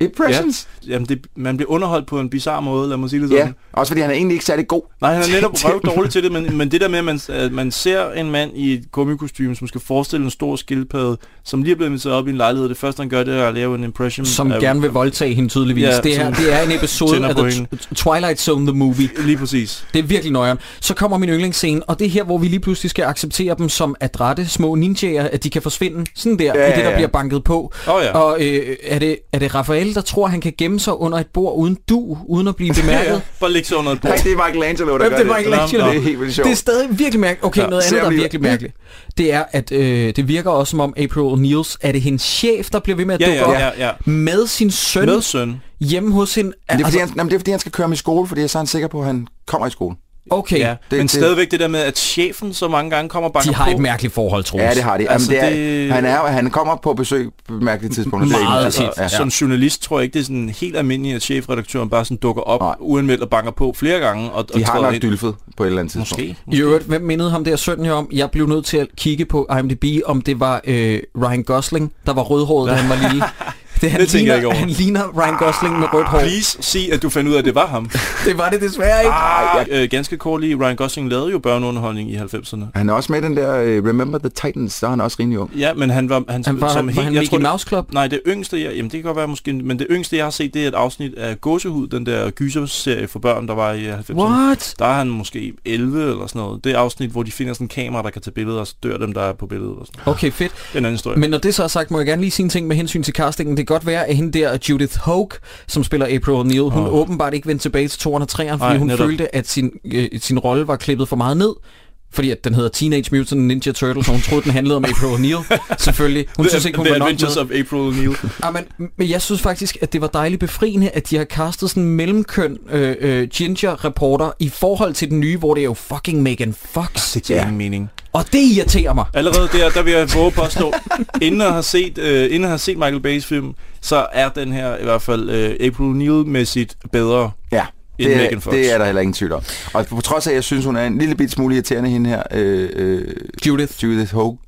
impressions. Ja, jamen det, man bliver underholdt på en bizarre måde, lad mig sige det Ja, sådan. også fordi han er egentlig ikke særlig god. Nej, han er netop *laughs* røv dårlig til det, men, men det der med, at man, at man ser en mand i et gummikostyme, som skal forestille en stor skildpadde, som lige er blevet inviteret op i en lejlighed, det første han gør, det er at lave en impression. Som af- gerne vil voldtage hende tydeligvis. Ja, det, er, det er en episode af The Twilight Zone, the movie. Lige præcis. Det er virkelig nøjeren. Så kommer min yndlingsscene, og det er her, hvor vi lige pludselig skal acceptere dem som adrette små ninjaer, at de kan forsvinde sådan der, Ja, ja, i det, ja, der ja. bliver banket på. Åh, ja. Og øh, er, det, er det Raphael, der tror, han kan gemme sig under et bord uden du, uden at blive *laughs* bemærket? Ja, bare ligge sig under et bord. Nej, det er Michelangelo, der Hvem gør det er Michelangelo? Det er helt vildt sjovt. Det er stadig virkelig mærkeligt. Okay, Ja, noget andet, der er vi- virkelig mærkeligt. Det er, at øh, det virker også som om April O'Neils, er det hendes chef, der bliver ved med at Ja, dukke ja, op ja, ja. med sin søn Med søn. hjemme hos hende? Det, er, fordi Altså, han, jamen, det er fordi, han skal køre ham i skole, fordi så er han sikker på, at han kommer i skole. Okay, Ja, ja, men det- stadigvæk det der med, at chefen så mange gange kommer og banker de har på. et mærkeligt forhold, Troels. Ja, det har de. Jamen, Altså, det er, det- Han, er, han kommer på besøg på mærkelige tidspunkter. Det er Meget tit. Altså, Ja. Som journalist tror jeg ikke, det er sådan helt almindeligt, at chefredaktøren bare sådan dukker op Nej. uanmeldt og banker på flere gange. Og, De og har nok ind. dylfet på et eller andet tidspunkt. Måske. I øvrigt, hvem mindede ham der sønnen her om? Jeg blev nødt til at kigge på IMDb, om det var øh, Ryan Gosling, der var rødhåret, da han var lille. *laughs* *laughs* Det, han, Det tænker ligner, jeg ikke over. han ligner Ryan Gosling med rødt hår. Please sig, at du fandt ud af, at det var ham. *laughs* Det var det desværre ikke. Ah, øh, ganske kort lige, Ryan Gosling lavede jo børneunderholdning i 90'erne. Han er også med i den der uh, Remember the Titans, der er han også rimelig ung. Ja, men han var... Han, Han var, som var helt, han jeg Mickey tror, Mouse Club? Nej, det yngste, jeg, jamen det kan godt være måske, men det yngste, jeg har set, det er et afsnit af Gåsehud, den der gyserserie for børn, der var i 90'erne. What? Der er han måske 11 eller sådan noget. Det er afsnit, hvor de finder sådan en kamera, der kan tage billeder, og så dør dem, der er på billedet. Og sådan. Okay, fedt. Det er en anden historie. Men når det så er sagt, må jeg gerne lige sige en ting med hensyn til castingen. Det kan godt være, at hende der Judith Hogue, som spiller April O'Neil, hun Åh. åbenbart ikke vendte tilbage til 203'eren, fordi Nej, hun netop. følte, at sin, øh, sin rolle var klippet for meget ned. Fordi at den hedder Teenage Mutant Ninja Turtles, og hun troede, den handlede om April O'Neil. *laughs* Selvfølgelig. Hun The, synes ikke, hun the var nok Adventures med. of April O'Neil. Ja, men, men jeg synes faktisk, at det var dejligt befriende, at de har castet sådan en mellemkøn øh, øh, ginger-reporter i forhold til den nye, hvor det er jo fucking Megan Fox. Det giver ingen mening. Og det irriterer mig. Allerede der, der vil jeg våge påstå, inden at have set, øh, inden at have set Michael Bay's film, så er den her i hvert fald øh, April O'Neil-mæssigt bedre. Ja, End det Megan er, Fox. det er der heller ingen tvivl om. Og på trods af, at jeg synes, hun er en lille bit smule irriterende, hende her, øh, øh, Judith. Judith Hogue,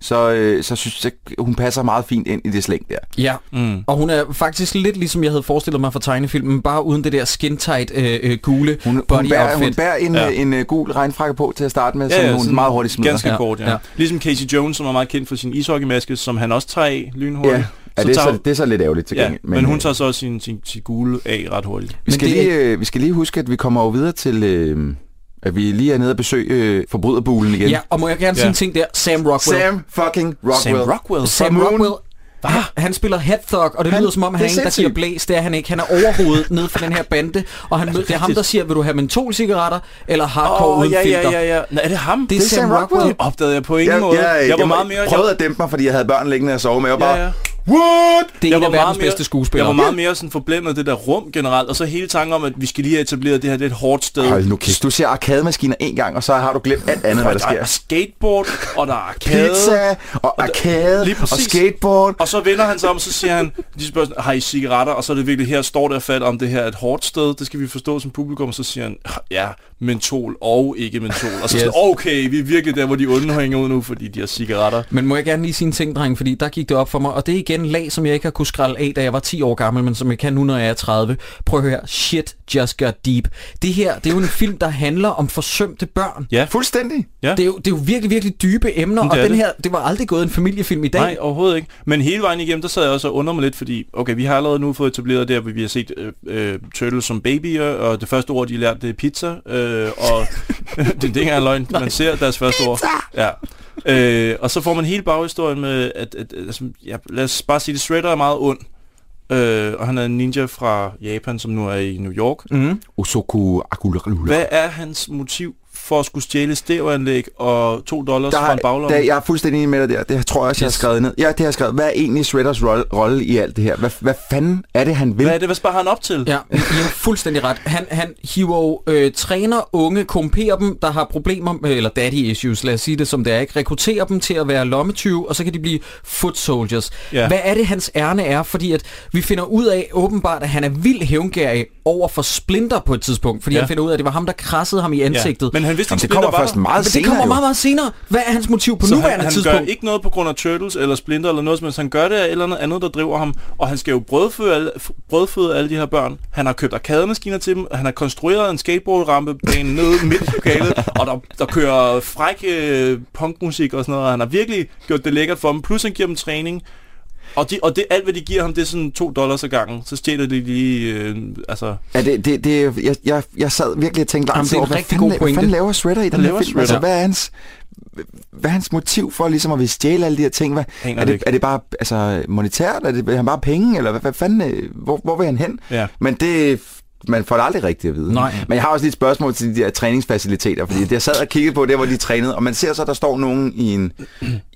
så, øh, så synes jeg, hun passer meget fint ind i det slæng der. Ja, Mm. og hun er faktisk lidt ligesom jeg havde forestillet mig fra tegnefilmen, bare uden det der skin-tight øh, øh, gule Hun, body hun, bærer, outfit. hun bærer en, Ja. ja. en, en gul regnfrakke på til at starte med, ja, som hun sådan meget hurtigt smider. Ganske Ja, kort, ja. ja. Ligesom Casey Jones, som er meget kendt for sin ishockeymaske, som han også tager af lynhurtigt. Ja, ja det, er så, det er så lidt ærgerligt til ja, gengæld. men, hun øh, tager så også sin, sin, sin gule af ret hurtigt. Vi skal, Men det lige, øh, vi skal lige huske, at vi kommer over videre til, øh, at vi lige er nede og besøge øh, forbryderbulen igen. Ja, og må jeg gerne sige Ja. en ting der? Sam Rockwell. Sam fucking Rockwell. Sam Rockwell. Sam. Rockwell. Han, han spiller head thug, og det Han- lyder som om, han det er en, der giver blæs. Det er han ikke. Han er overhovedet *laughs* nede for den her bande, og han, det er ham, der siger, vil du have mentolcigaretter eller hardcore Åh, uden ja, filter? ja, ja, ja. Nå, er det ham? Det er Sam Rockwell. Det opdagede jeg på ingen Jeg, måde. jeg, jeg var meget mere... prøvede at dæmpe mig, fordi jeg havde børn liggende og sove med. Jeg var Ja, bare, ja. What? Det er Jeg en var af meget verdens mere- bedste skuespillere. Jeg var meget mere sådan forblændet af det der rum generelt, og så hele tanken om, at vi skal lige have etableret det her, det er et hårdt sted. Hold nu kæft. Du ser arkademaskiner en gang, og så har du glemt alt andet, hvad der der er sker. skateboard, og der er arcade. Pizza, og arcade, Lige og skateboard. Og så vender han sig om, og så siger han, de spørger, har I cigaretter? Og så er det virkelig, her står der fat om det her er et hårdt sted, det skal vi forstå som publikum, og så siger han, ja, mentol og ikke mentol. Og så Yes. sådan, okay, vi er virkelig der, hvor de onde hænger ud nu, fordi de har cigaretter. Men må jeg gerne lige sige en ting, dreng, fordi der gik det op for mig, og det er igen en lag, som jeg ikke har kunne skralde af, da jeg var 10 år gammel, men som jeg kan nu, når jeg er 30. Prøv at høre, shit just got deep. Det her, det er jo en film, der handler om forsømte børn. Ja, Fuldstændig. Ja. Det er, jo, det er jo virkelig, virkelig dybe emner, Det og den det. her, det var aldrig gået en familiefilm i dag. Nej, overhovedet ikke. Men hele vejen igennem, der sad jeg også og undrede mig lidt, fordi, okay, vi har allerede nu fået etableret der, hvor vi har set øh, øh, Turtles som babyer, og det første ord, de lærte, det er pizza, øh, og *laughs* det, det er ikke engang løgn, man ser deres første ord. Ja. Øh, og så får man hele baghistorien med, at, at, at altså, ja, lad os bare sige, at Shredder er meget ond, øh, og han er en ninja fra Japan, som nu er i New York. Mm. Osoku Akulula. Hvad er hans motiv for at skulle stjæle stereoanlæg og to dollars fra en Der, baglomme? der, jeg er fuldstændig enig med dig der. Det tror jeg også, jeg har Yes. skrevet ned. Ja, det har jeg skrevet. Hvad er egentlig Shredders rolle, i alt det her? Hvad, hvad fanden er det, han vil? Hvad er det, hvad sparer han op til? Ja, I har fuldstændig ret. Han, han hiver jo, øh, træner unge, korrumperer dem, der har problemer, med, eller daddy issues, lad os sige det som det er, ikke? Rekrutterer dem til at være lommetyve, og så kan de blive foot soldiers. Ja. Hvad er det, hans ærne er? Fordi at vi finder ud af åbenbart, at han er vild hævngærig over for Splinter på et tidspunkt, fordi Ja. ja. han finder ud af, at det var ham, der krassede ham i ansigtet. Men han vidste Jamen, ikke, det kommer først meget Men det senere kommer jo. meget, meget senere. Hvad er hans motiv på Så han, nuværende han tidspunkt? gør ikke noget på grund af Turtles eller Splinter eller noget som helst. Han gør det af et eller andet andet, der driver ham. Og han skal jo brødføde alle, brødføde alle de her børn. Han har købt arkademaskiner til dem. Han har konstrueret en skateboardrampe bane nede midt i lokalet. Og der, der kører fræk øh, punkmusik og sådan noget. Og han har virkelig gjort det lækkert for dem. Plus han giver dem træning. Og, de, og det, alt, hvad de giver ham, det er sådan to dollars ad gangen. Så stjæler de lige... Øh, altså, Ja, det, det, det, jeg, jeg, jeg sad virkelig og tænkte Jamen, langt det er en over, hvad rigtig fanden, god la- hvad fanden pointe. laver Shredder i den laver her film? Altså, hvad er hans hvad er hans motiv for ligesom at vil stjæle alle de her ting? Hvad, Hænger er, det ikke? er det bare altså, monetært? Er det vil han bare penge? Eller hvad, hvad fanden, øh, hvor, hvor vil han hen? ja. Men det, man får det aldrig rigtigt at vide. Nej. Men jeg har også lige et spørgsmål til de der træningsfaciliteter, fordi jeg sad og kiggede på der, hvor de trænede, og man ser så, der står nogen i en,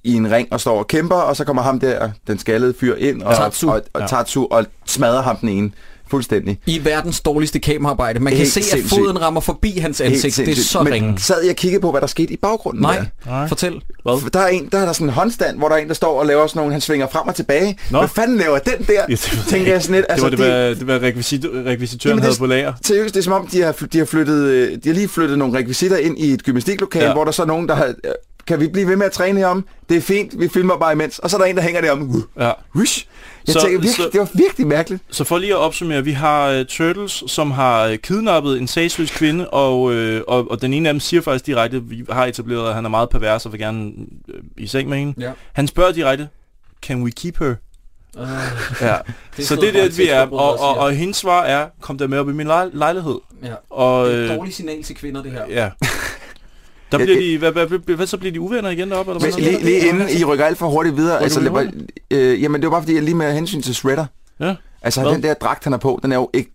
i en ring og står og kæmper, og så kommer ham der, den skaldede fyr ind, og, Tatsu. og, og, Ja. Tatsu, og smadrer ham den ene fuldstændig. I verdens dårligste kameraarbejde. Man kan Helt se, at sindssygt. foden rammer forbi hans ansigt. Det er så Men ringe. sad jeg og kiggede på, hvad der skete i baggrunden Nej, der? Nej. fortæl. Hvad? Der er, en, der er der sådan en håndstand, hvor der er en, der står og laver sådan nogle, han svinger frem og tilbage. Nå. Hvad fanden laver den der? Ja, det ved jeg Tænker jeg sådan lidt. Altså, det var det, hvad, det, rekvisit, rekvisitøren Jamen, havde det- på lager. Seriøst, det er som om, de har, de har, flyttet, øh, de har lige flyttet nogle rekvisitter ind i et gymnastiklokale, Ja. hvor der så er nogen, der har... øh, Kan vi blive ved med at træne herom? Det er fint, vi filmer bare imens. Og så er der en, der hænger derom. Ja. Wish. Jeg Så- tænker virkelig, så- det var virkelig mærkeligt. Så for lige at opsummere, vi har uh, Turtles, som har uh, kidnappet en sagsløs kvinde, og, uh, og, og den ene af dem siger faktisk direkte, at vi har etableret, at han er meget pervers og vil gerne uh, i seng med hende. Ja. Han spørger direkte, can we keep her? Uh, Ja. Det så det er det, vi er. Og, og og, og hendes svar er, kom der med op i min lej- lejlighed. ja. Og, Det er et øh, dårligt signal til kvinder, det her. ja. *laughs* Der Ja, bliver de, hvad, hvad, hvad, hvad, så bliver de uvenner igen deroppe? Eller hvad? lige, lige inden I rykker alt for hurtigt videre, altså, det var, øh, jamen det var bare fordi, jeg lige med hensyn til Shredder, Ja. altså Hvad? den der dragt, han er på, den er jo ikke,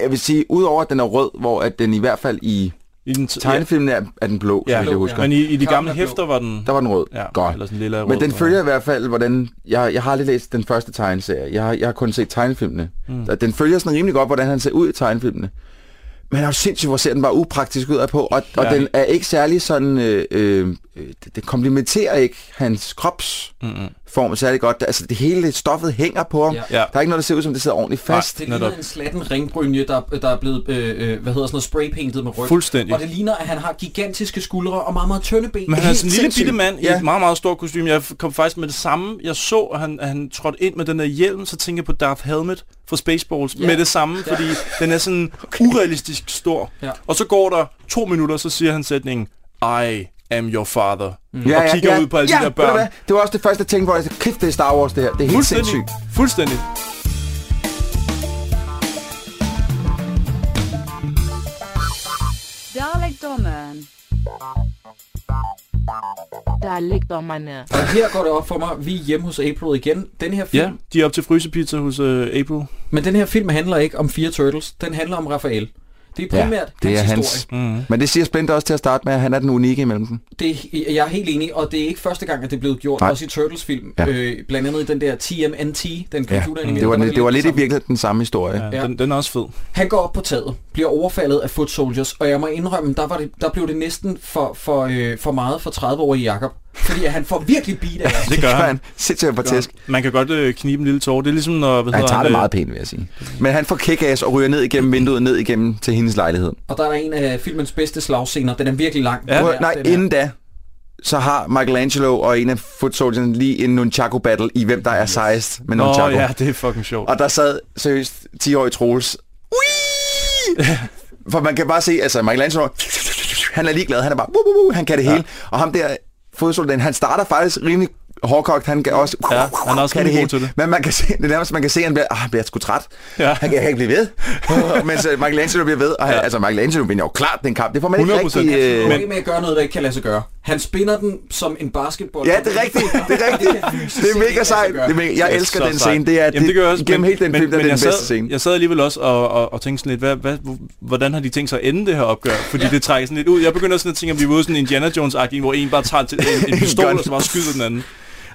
jeg vil sige, udover at den er rød, hvor at den i hvert fald i I den t- tegnefilmen er, er den blå, ja. ja, jeg husker. ja. Men i, i de gamle er hæfter var den... Der var den rød. Ja, Godt. eller sådan lille rød. Men den følger i hvert fald, hvordan... Jeg, jeg har aldrig læst den første tegneserie. Jeg, har- jeg har kun set tegnefilmene. Mm. Den følger sådan rimelig godt, hvordan han ser ud i tegnefilmene. Men er jo sindssygt, hvor ser den bare upraktisk ud af på. Og, og Ja. den er ikke særlig sådan... Øh, øh, det, det komplementerer ikke hans kropsform Mm-mm. særlig godt. Altså det hele stoffet hænger på ham. Ja. Der er ikke noget, der ser ud som, det sidder ordentligt fast. Det Netop. ligner en slatten ringbrynje, der, der er blevet, øh, øh, hvad hedder sådan noget, spraypaintet med rødt. Fuldstændig. Og det ligner, at han har gigantiske skuldre og meget, meget tynde ben. Men han er sådan en lille bitte mand i Ja. et meget, meget stort kostume. Jeg kom faktisk med det samme. Jeg så, at han, at han trådte ind med den der hjelm, så tænkte jeg på Darth Helmet fra Spaceballs Ja. med det samme, Ja. fordi den er sådan urealistisk stor. Ja. Og så går der to minutter, så siger han sætningen, I am your father. Mm. og kigger ud på alle ja, de der børn. hvad? Det var også det første, jeg tænkte på. Jeg tænkte, kæft, det er Star Wars, det her. Det er helt Fuldstændig. sindssygt. Fuldstændig. Dalekdommen. Dalekdommerne. Og her går det op for mig, vi er hjemme hos April igen. Den her film, Ja, de er op til frysepizza hos uh, April. men den her film handler ikke om fire turtles. Den handler om Raphael. Det er primært det er hans hans. historie. Mm. Men det siger Splinter også til at starte med, at han er den unikke imellem dem. Det, er- jeg er helt enig, og det er ikke første gang, at det er blevet gjort. Nej. Også i Turtles-film. Ja. Øh, blandt andet i den der TMNT, den Ja, computeranimerede. det var, det var lidt i virkeligheden den samme historie. Ja, Ja. Den, den er også fed. Han går op på taget, bliver overfaldet af foot soldiers, og jeg må indrømme, der, var det, der blev det næsten for, for, øh, for meget for 30-årige Jakob. Fordi han får virkelig beat af jer. Det gør han. han. Sindssygt på tæsk. Man kan godt øh, knibe en lille tår. Det er ligesom, når... Hvad Han hedder tager det øh, meget pænt, vil jeg sige. Men han får kick-ass og ryger ned igennem vinduet, ned igennem til hendes lejlighed. Og der er en af filmens bedste slagscener. Den er virkelig lang. Ja. Den Prøv, er- nej, den inden da, så har Michelangelo og en af foot soldiers lige en nunchaku battle i, hvem der er sejest med Nå, nunchaku. ja, det er fucking sjovt. Og der sad seriøst 10-årig Troels. Ui! *laughs* For man kan bare se, altså Michelangelo, han er ligeglad, han er bare, uh, uh, uh, han kan det hele. Og ham der fodsoldaten, han starter faktisk rimelig hårdkogt, han kan også, Ja, han er også kan det god til det. Men man kan se, det er nærmest, man kan se, at han bliver, ah, han bliver sgu træt. Ja. Han kan, ikke blive ved. *laughs* Mens uh, Michelangelo bliver ved. Og han, Ja. altså Michelangelo vinder jo klart den kamp. Det får man ikke 100%. rigtig... Øh... Men med at gøre noget, der ikke kan lade sig gøre. Han spinder den som en basketball. Ja, det er rigtigt. *laughs* Det er rigtigt. Det er mega sejt. Det er mega, jeg er elsker den sejt. scene. Det er, Jamen, det gør jeg også. Gennem men- hele den men, film, der er den jeg bedste sad, scene. Jeg sad alligevel også og, og, og tænkte sådan lidt, hvad, hvad, hvordan har de tænkt sig at ende det her opgør? Fordi ja. det trækker sådan lidt ud. Jeg begynder sådan at tænke, at vi er ude sådan en Indiana Jones-agtig, hvor en bare tager til en, en pistol, *laughs* og så bare skyder den anden.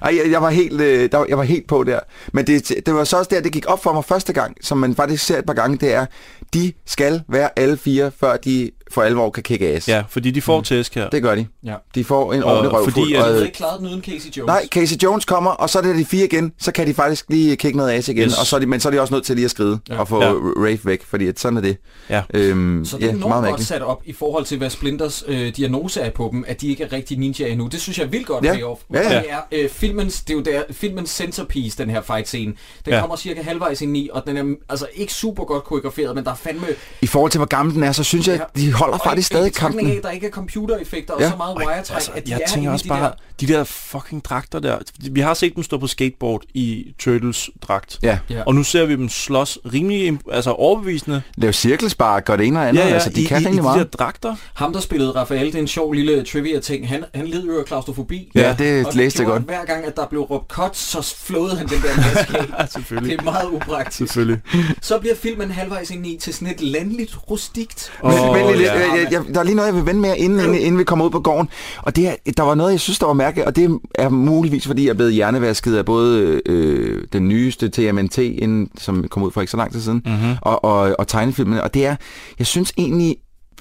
Ej, jeg, jeg, var helt, øh, der, jeg var helt på der. Men det, det var så også der, det gik op for mig første gang, som man faktisk ser et par gange, det er, de skal være alle fire, før de for alvor kan kicke ass. Ja, fordi de får mm. tæsk her. Det gør de. Ja. De får en Og ordentlig røvfuld. fordi, at- og, øh, har ikke klaret den uden Casey Jones. nej, Casey Jones kommer, og så er det de fire igen, så kan de faktisk lige kigge noget ass igen, Yes. og så er de, men så er de også nødt til lige at skride Ja. og få Ja. Rafe væk, fordi at sådan er det. Ja. Øhm, Så det er ja, enormt meget godt mærkeligt. sat op i forhold til, hvad Splinters øh, diagnose er på dem, at de ikke er rigtig ninja endnu. Det synes jeg er vildt godt Ja. payoff. Ja, ja. Det er øh, filmens, det er jo der, filmens centerpiece, den her fight scene. Den Ja. kommer cirka halvvejs ind i, og den er altså ikke super godt koreograferet, men der er fandme... I forhold til, hvor gammel den er, så synes jeg, at de holder Og faktisk i- i stadig kampen. af, at der ikke er computereffekter og Ja. så meget wiretræk, altså, at de jeg er tænker i også de bare, der... de der fucking dragter der. Vi har set dem stå på skateboard i Turtles dragt. Ja, Ja. Og nu ser vi dem slås rimelig altså overbevisende. lave cirkelspark, gør det ene og andet. altså, de i, kan i, i rigtig de meget. der dragter. Ham, der spillede Raphael, det er en sjov lille trivia-ting. Han, han led jo af klaustrofobi. Ja, det og læste jeg godt. Hver gang, at der blev råbt cut, så flåede han den der maske. Ja, *laughs* selvfølgelig. Det er meget upraktisk. Selvfølgelig. Så bliver filmen halvvejs ind i til sådan et landligt rustikt. Men, men lidt, ja. jeg, jeg, jeg, der er lige noget, jeg vil vende med inden, inden, inden vi kommer ud på gården. Og det er, der var noget, jeg synes, der var mærkeligt, og det er muligvis, fordi jeg er blevet hjernevasket af både øh, den nyeste TMNT, inden, som kom ud for ikke så lang tid siden, mm-hmm. og, og, og tegnefilmene. Og det er, jeg synes egentlig,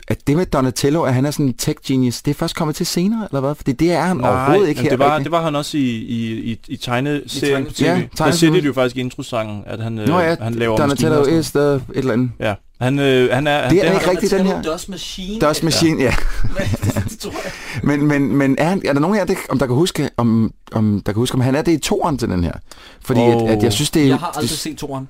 at det med Donatello, at han er sådan en tech genius, det er først kommet til senere, eller hvad? Fordi det er han overhovedet ikke her. det var, rigtig. det var han også i, i, i, i tegneserien på TV. Ja, der siger tegnefilm. de jo faktisk i introsangen, at han, øh, Nå ja, han laver Donatello is the et eller andet. Ja, han, øh, han er... Han, Det er den ikke rigtigt, den her. Dust Machine. Dust Machine, ja. det tror jeg. Men, men, men er, han, er der nogen her, det, om der kan huske, om, om der kan huske, om han er det i toeren til den her? Fordi oh. at, at jeg synes, det er... Jeg har aldrig det, set toren.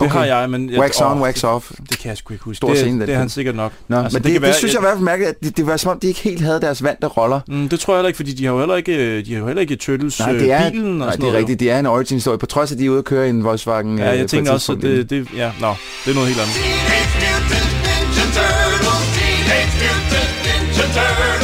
Det okay. har jeg, men... Jeg, Wax on, åh, wax off. Det kan jeg sgu ikke huske. Stor det, scene, den det er han sikkert nok. Nå, altså, men det, det, det synes jeg i hvert fald mærke, at det, det var som om, de ikke helt havde deres vante roller. Mm, det tror jeg heller ikke, fordi de har jo heller ikke, de har jo heller ikke Turtles Nej, det er, øh, bilen og nej, sådan det er noget. rigtigt. Det er en origin-historie, på trods af, at de er ude at køre i en Volkswagen. Ja, øh, jeg et tænker også, at det, det, ja, nå, det er noget helt andet. Teenage Mutant Ninja Turtles. Teenage Mutant Ninja Turtles.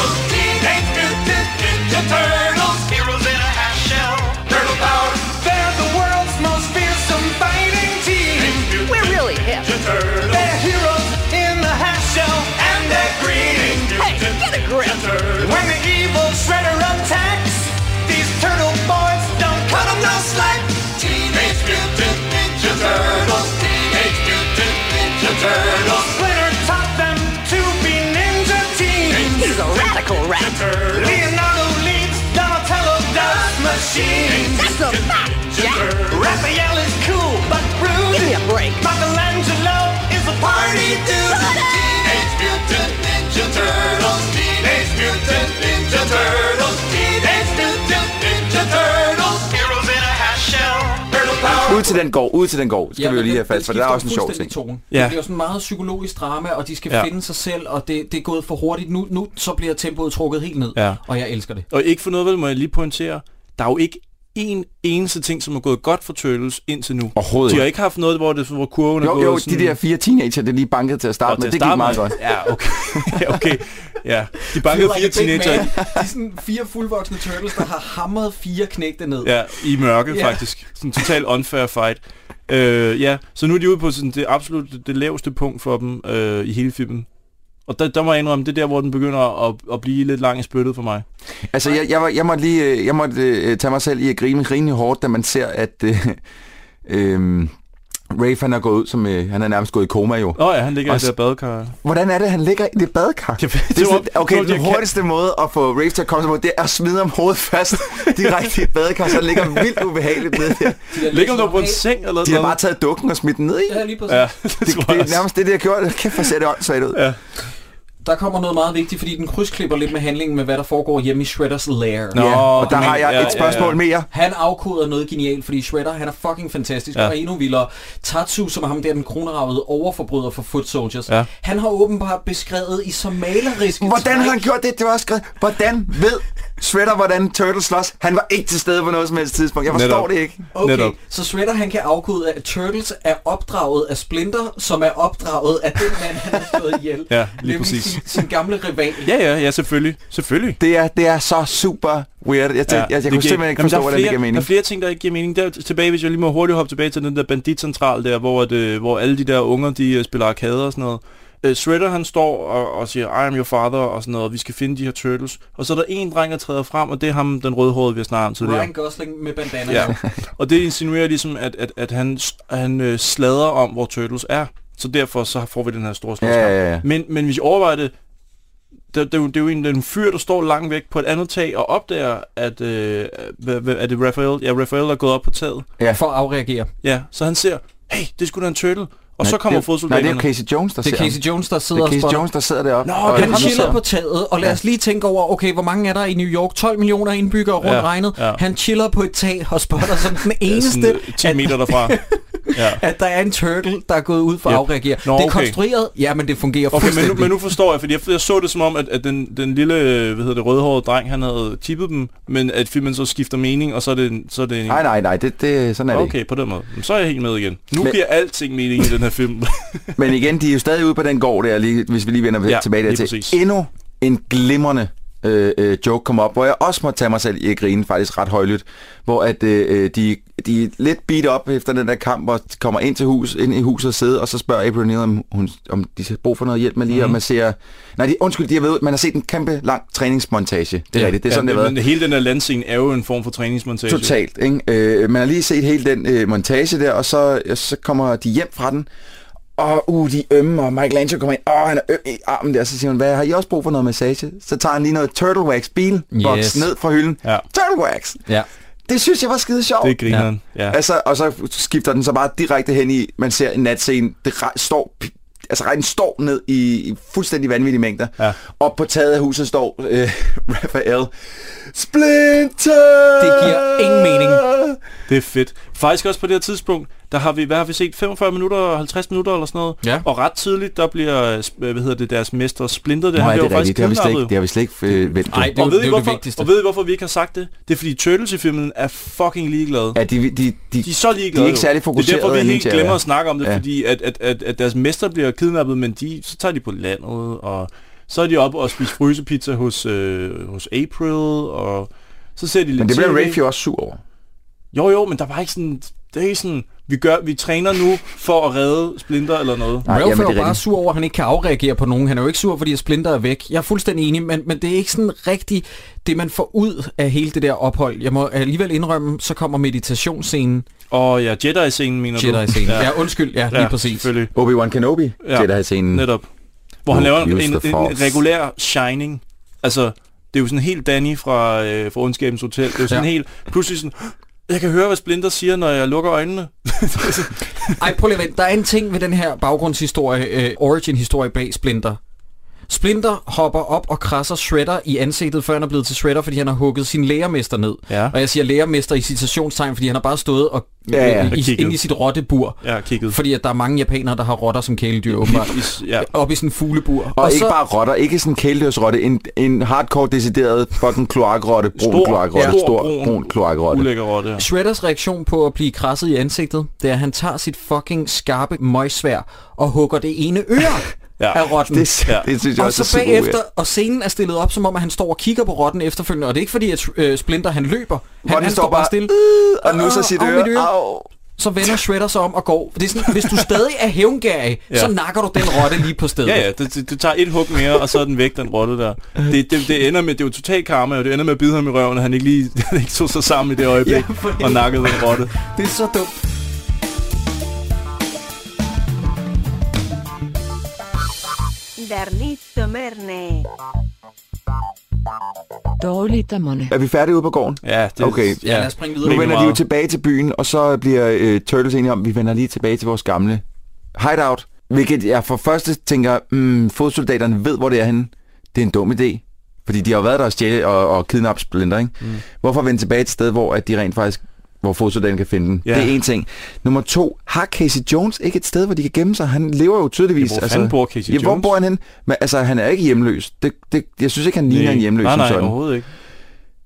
Turtles. Leonardo leads Donatello does machines. That's a fact, Jack. Raphael is cool but rude. Give me a break. Michelangelo is a party dude. Teenage Mutant Ninja Turtles. Teenage Mutant Ninja Turtles. Ud til den gård, ud til den gård, skal ja, vi jo lige have fat, for der er også en sjov ting. Tone. Ja. Det bliver sådan meget psykologisk drama, og de skal ja. finde sig selv, og det, det er gået for hurtigt. Nu, nu så bliver tempoet trukket helt ned, Ja. og jeg elsker det. Og ikke for noget, vel, må jeg lige pointere, der er jo ikke en eneste ting, som er gået godt for Turtles indtil nu. Overhovedet De har ikke. haft noget, hvor, det, hvor kurven er Jo, gået jo, sådan... de der fire teenager, det lige bankede til at starte med, det gik meget godt. Ja, okay. *laughs* ja, okay. Ja, de bankede fire like teenager man. De er sådan fire fuldvoksne turtles, der har hamret fire knægte ned. ja, i mørke, Ja. faktisk. Sådan en total unfair fight. Øh, ja, så nu er de ude på sådan det absolut det laveste punkt for dem øh, i hele filmen. Og der, der må jeg indrømme, det er der, hvor den begynder at, at blive lidt lang i spyttet for mig. Altså, jeg, jeg, var, jeg måtte lige øh, jeg måtte, øh, tage mig selv i at grine rimelig hårdt, da man ser, at... Øh, *laughs* øh, Rafe han er gået ud som, øh, han er nærmest gået i koma jo. Nå ja, han ligger i Også- det badekar. Hvordan er det, han ligger i det badekar? Jeg ved- det det er sådan, okay, det den jeg kan- hurtigste måde at få Rafe til at komme sig på, det er at smide ham hovedet fast *laughs* direkte i et badekar, så han ligger vildt ubehageligt nede der. Ligger du på en seng eller De har noget? bare taget dukken og smidt den ned i. Ja, lige præcis. Ja, Ja. det, Det, det er nærmest det, de har gjort. Kæft, hvor ser det åndssvagt ud. Ja. Der kommer noget meget vigtigt, fordi den krydsklipper lidt med handlingen med, hvad der foregår hjemme i Shredders lair. Nå, Ja, og der har jeg ja, et spørgsmål ja, ja. mere. Han afkoder noget genialt, fordi Shredder, han er fucking fantastisk, Ja. ja. og endnu vildere. Tatsu, som er ham der, den kroneravede overforbryder for Foot Soldiers, Ja. han har åbenbart beskrevet i så maleriske Hvordan har han gjort det? Det var skrevet. Hvordan ved Shredder, hvordan Turtle slås? Han var ikke til stede på noget som helst tidspunkt. Jeg forstår Netop. det ikke. Okay, Netop. så Shredder han kan afkode, at Turtles er opdraget af Splinter, som er opdraget af den mand, han har slået ihjel. Ja, lige præcis. Sin, sin gamle rival. Ja, ja, ja, selvfølgelig. Selvfølgelig. Det er, det er så super weird. Jeg, tænkte, ja, jeg, jeg det kunne giver- simpelthen ikke forstå, der er hvordan flere, det giver Der mening. er flere ting, der ikke giver mening. Der er tilbage, hvis jeg lige må hurtigt hoppe tilbage til den der banditcentral der, hvor, det, hvor alle de der unger, de uh, spiller arcade og sådan noget. Uh, Shredder, han står og, og siger, I am your father, og sådan noget, og vi skal finde de her turtles. Og så er der en dreng, der træder frem, og det er ham, den rødhårede, vi har snakket om tidligere. Ryan Gosling med bandana. Ja, *laughs* og det insinuerer ligesom, at, at, at han, han øh, slader om, hvor Turtles er. Så derfor så får vi den her store slåskamp. Ja, ja, ja. Men, men hvis I overvejer det, det, det, er jo, det er jo en, en fyr, der står langt væk på et andet tag og opdager, at øh, er det Raphael? Ja, Raphael er gået op på taget. For at afreagere. Ja, så han ser, hey, det skulle da en turtle. Og Nej, så kommer det, Nej, det fodsoldaterne. er jo Casey Jones, der Det er Casey. Jones, der Det sidder er og Casey. Jones, der sidder deroppe. Nå, og han chiller på taget, og lad os lige tænke over, okay, hvor mange er der i New York? 12 millioner indbyggere rundt Ja, regnet. ja. Han chiller på et tag og spotter som den *laughs* Ja, eneste, sådan, øh, 10 meter derfra. *laughs* ja. at der er en turtle, der er gået ud for at Ja. afreagere. Nå, det er okay. konstrueret, ja, men det fungerer Okay, men nu, fuldstændig. men nu forstår jeg, fordi jeg, jeg så det som om, at, at den, den lille, hvad hedder det, rødhårede dreng, han havde tippet dem, men at filmen så skifter mening, og så er det, så er det en... Nej, nej, nej, det, det, sådan er det ikke. Okay, på den måde. Så er jeg helt med igen. Nu men... giver alting mening i den her film. Men igen, de er jo stadig ude på den gård der, lige, hvis vi lige vender Ja, tilbage dertil. præcis. Endnu en glimrende øh, øh, joke kom op, hvor jeg også må tage mig selv i at grine faktisk ret højlydt, hvor at øh, de, de er lidt beat op efter den der kamp, og de kommer ind til hus, ind i huset og sidder, og så spørger April O'Neil, om, hun, om de har brug for noget hjælp med lige, mm. og man ser... Nej, de, undskyld, de har ud, man har set en kæmpe lang træningsmontage. Det er Ja, rigtigt, det er sådan, ja, det har været. hele den her landscene er jo en form for træningsmontage. Totalt, ikke? Øh, man har lige set hele den øh, montage der, og så, så kommer de hjem fra den, og uh, de er ømme, og Michelangelo kommer ind, åh, han er øm i armen der, så siger hun, hvad, har I også brug for noget massage? Så tager han lige noget Turtle Wax bilbox Yes. ned fra hylden. Ja. Turtle Wax! Ja. Det synes jeg var skide sjovt. Det er grineren. Ja. ja. Altså, og så skifter den så bare direkte hen i, man ser en natscene, det står, altså regnen står ned i, i fuldstændig vanvittige mængder. Ja. Op på taget af huset står øh, *laughs* Raphael. Splinter! Det giver ingen mening. Det er fedt. Faktisk også på det her tidspunkt, der har vi, hvad har vi set, 45 minutter og 50 minutter eller sådan noget. Ja. Og ret tidligt, der bliver, hvad hedder det, deres mester Splinter, det, Nå, han bliver det er rigtigt. Det har vi slet ikke, det har vi slet ikke øh, vendt. Nej, det og ved, det, I det hvorfor, vigtigste. og ved I, hvorfor vi ikke har sagt det? Det er fordi Turtles i filmen er fucking ligeglade. Ja, de, de, de, De er så ligeglade. De er ikke særlig fokuseret Det er derfor, vi helt glemmer at snakke om det, Ja. fordi at, at, at, at deres mester bliver kidnappet, men de, så tager de på landet, og så er de oppe og spiser frysepizza hos, øh, hos April, og så ser de lidt men det bliver. Rafe jo også sur over. Jo, jo, men der var ikke sådan... Det er ikke sådan... Vi, gør, vi træner nu for at redde Splinter eller noget. Nej, Ralph er jo bare sur over, at han ikke kan afreagere på nogen. Han er jo ikke sur, fordi Splinter er væk. Jeg er fuldstændig enig, men, men det er ikke sådan rigtigt det, man får ud af hele det der ophold. Jeg må alligevel indrømme, så kommer meditationsscenen, Og ja, Jedi-scenen, mener du? Jedi-scenen. Ja. ja, undskyld, ja, lige ja præcis. selvfølgelig. Obi-Wan Kenobi, Ja, Jedi-scenen. Netop. Hvor han Use laver en, en, en regulær Shining. Altså, det er jo sådan helt Danny fra, øh, fra Ondskabens Hotel. Det er jo sådan Ja. helt... Pludselig sådan... Jeg kan høre, hvad Splinter siger, når jeg lukker øjnene. *laughs* Ej, prøv lige at vente. Der er en ting ved den her baggrundshistorie, øh, origin-historie bag Splinter. Splinter hopper op og krasser Shredder i ansigtet, før han er blevet til Shredder, fordi han har hugget sin lærermester ned. Ja. Og jeg siger lærermester i citationstegn, fordi han har bare stået og, Ja, ja. øh, Og i, inde i sit rottebur. Har kigget. Fordi at der er mange japanere, der har rotter som kæledyr, åbenbart. Ja. Op i sådan en fuglebur. Og, og ikke bare rotter, ikke sådan en kæledyrsrotte, en, en hardcore decideret fucking kloakrotte, brun Stor, kloakrotte, ja. stor, brun, brun kloakrotte. Ulækker rotte. ja. Shredders reaktion på at blive krasset i ansigtet, det er, at han tager sit fucking skarpe møgsvær og hugger det ene øre *laughs* Ja. af rotten. Det, Ja. det synes jeg og også så er bagefter, weird. og scenen er stillet op, som om at han står og kigger på rotten efterfølgende, og det er ikke fordi, at øh, Splinter han løber. Han, Rotten han står bare stille. Og nu så sit øre, au. Så vender Shredder sig om og går. Det er sådan, hvis du stadig er hævngærig, Ja. så nakker du den rotte lige på stedet. Ja, ja, det, det tager et hug mere, og så er den væk, den rotte der. Det, det, det ender med, det er jo total karma, og det ender med at bide ham i røven, og han ikke lige *laughs* han ikke tog sig sammen i det øjeblik, Ja, og nakkede den rotte. Det er så dumt. Carne. Dårligdommerne. Er vi færdige ude på gården? Ja, det Okay. Ja, lad os springe videre. Nu vender de jo tilbage til byen, og så bliver øh, Turtles enige om, at vi vender lige tilbage til vores gamle hideout. Hvilket jeg for første tænker, mm, fodsoldaterne ved, hvor det er henne. Det er en dum idé. Fordi de har jo været der og stjæle og, og kidnappe Splinter, ikke? Mm. Hvorfor vende tilbage til et sted, hvor at de rent faktisk hvor fodsoldaterne kan finde den. Ja. Det er en ting. Nummer to, har Casey Jones ikke et sted, hvor de kan gemme sig? Han lever jo tydeligvis. Ja, hvor fanden bor Casey ja, hvor Jones? bor han hen? Men altså, han er ikke hjemløs. Det, det, jeg synes ikke, han ligner Nej. en hjemløs Nej, nej, sådan. overhovedet ikke.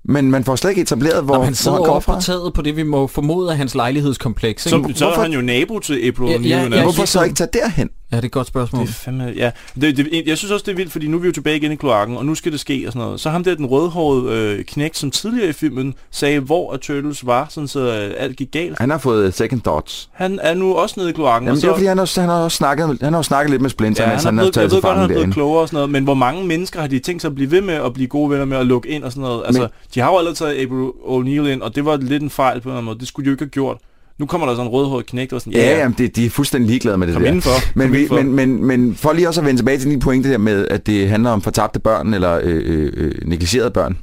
Men man får slet ikke etableret, hvor, Nå, han hvor sidder han over kommer på fra. taget på det, vi må formode af hans lejlighedskompleks. Ikke? Så, så er han jo nabo til April Ja, ja, ja, Hvorfor så ikke tage derhen? Ja, det er et godt spørgsmål. Det er fandme, ja. Det, det, jeg synes også, det er vildt, fordi nu er vi jo tilbage igen i kloakken, og nu skal det ske og sådan noget. Så ham der, den rødhårede øh, knægt, som tidligere i filmen sagde, hvor at Turtles var, sådan så øh, alt gik galt. Han har fået second thoughts. Han er nu også nede i kloakken. Jamen, og det er så, fordi, han har, han har, også snakket, han har jo snakket lidt med Splinter, Ja, mens han han, har taget ved til godt, han fange er blevet derinde. klogere og sådan noget, men hvor mange mennesker har de tænkt sig at blive ved med at blive gode venner med at lukke ind og sådan noget? Altså, Men- de har jo allerede taget April O'Neil ind, og det var lidt en fejl på en eller anden måde. Det skulle de jo ikke have gjort. Nu kommer der sådan en rødhåret knægt og sådan, Ja, jamen, det, de er fuldstændig ligeglade med det Kom der. indenfor. Men, Kom vi, indenfor. men, men, men for lige også at vende tilbage til din pointe der med, at det handler om fortabte børn, eller øh, øh, øh, negligerede børn,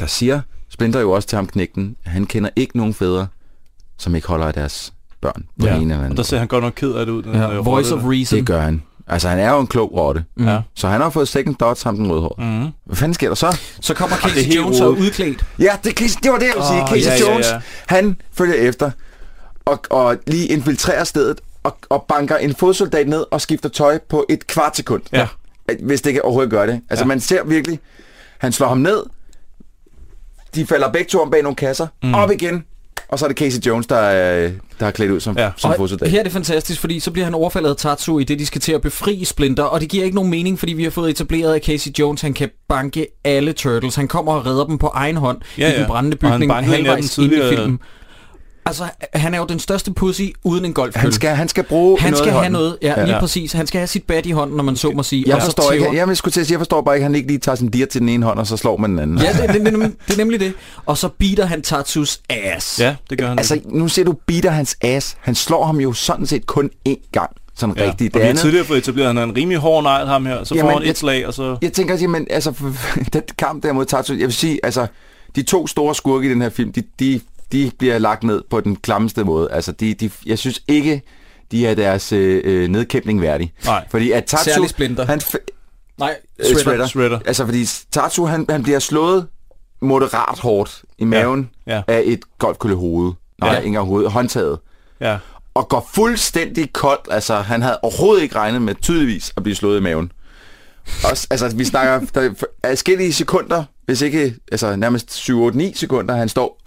der siger Splinter jo også til ham knægten, at han kender ikke nogen fædre, som ikke holder af deres børn på ja. en eller anden og der ser han godt nok ked af det ud. Den, Ja, voice of der. reason. Det gør han. Altså, han er jo en klog rotte. Mm. Ja. Så han har fået second thoughts, ham den rødhårede. Mm. Hvad fanden sker der så? Så kommer er Casey Jones og udklædt. Ja, det, det var det, jeg ville sige. Åh, Casey ja, ja, Jones, ja. han følger efter og, og lige infiltrerer stedet og, og banker en fodsoldat ned og skifter tøj på et kvart sekund. Ja. Hvis det kan overhovedet gøre det. Altså, Ja. man ser virkelig, han slår ham ned, de falder begge to om bag nogle kasser, mm. op igen, og så er det Casey Jones, der er, der er klædt ud som, Ja. som Og fodsoldat. her er det fantastisk, fordi så bliver han overfaldet af Tatsu i det, de skal til at befri Splinter, og det giver ikke nogen mening, fordi vi har fået etableret, at Casey Jones han kan banke alle Turtles. Han kommer og redder dem på egen hånd Ja, i ja. den brændende bygning halvvejs ind i filmen. Altså, han er jo den største pussy uden en golfkølle. Han skal, han skal bruge han noget skal i have noget, ja, lige Ja. præcis. Han skal have sit bat i hånden, når man så må sige. Jeg og så forstår ikke, jeg, jeg, skulle til at sige, jeg forstår bare ikke, at han ikke lige tager sin dir til den ene hånd, og så slår man den anden. Ja, det, det, det, det, er nemlig det. Og så beater han Tatsus ass. Ja, det gør han. Altså, nu ser du beater hans ass. Han slår ham jo sådan set kun én gang. Sådan ja. rigtigt. Og Det vi har tidligere fået etableret, at han er en rimelig hård negl, ham her. Så Jamen, får han jeg- et slag, og så... jeg tænker, jamen, altså, *laughs* den kamp der mod Tatsu, jeg vil sige, altså, de to store skurke i den her film, de, de, de bliver lagt ned på den klammeste måde. Altså, de, de, jeg synes ikke, de er deres øh, øh, nedkæmpning værdig. Nej. Fordi at Tatsu, Særligt Splinter. han, Nej, øh, Shredder. Shredder. Shredder. Altså, fordi Tatsu, han, han bliver slået moderat hårdt i maven Ja. af et golfkølle hoved. Nej, Ja. ja. ikke engang hoved, håndtaget. Ja. og går fuldstændig koldt. Altså, han havde overhovedet ikke regnet med tydeligvis at blive slået i maven. Også, altså, vi snakker der er adskillige sekunder, hvis ikke, altså nærmest 7, 8, 9 sekunder, han står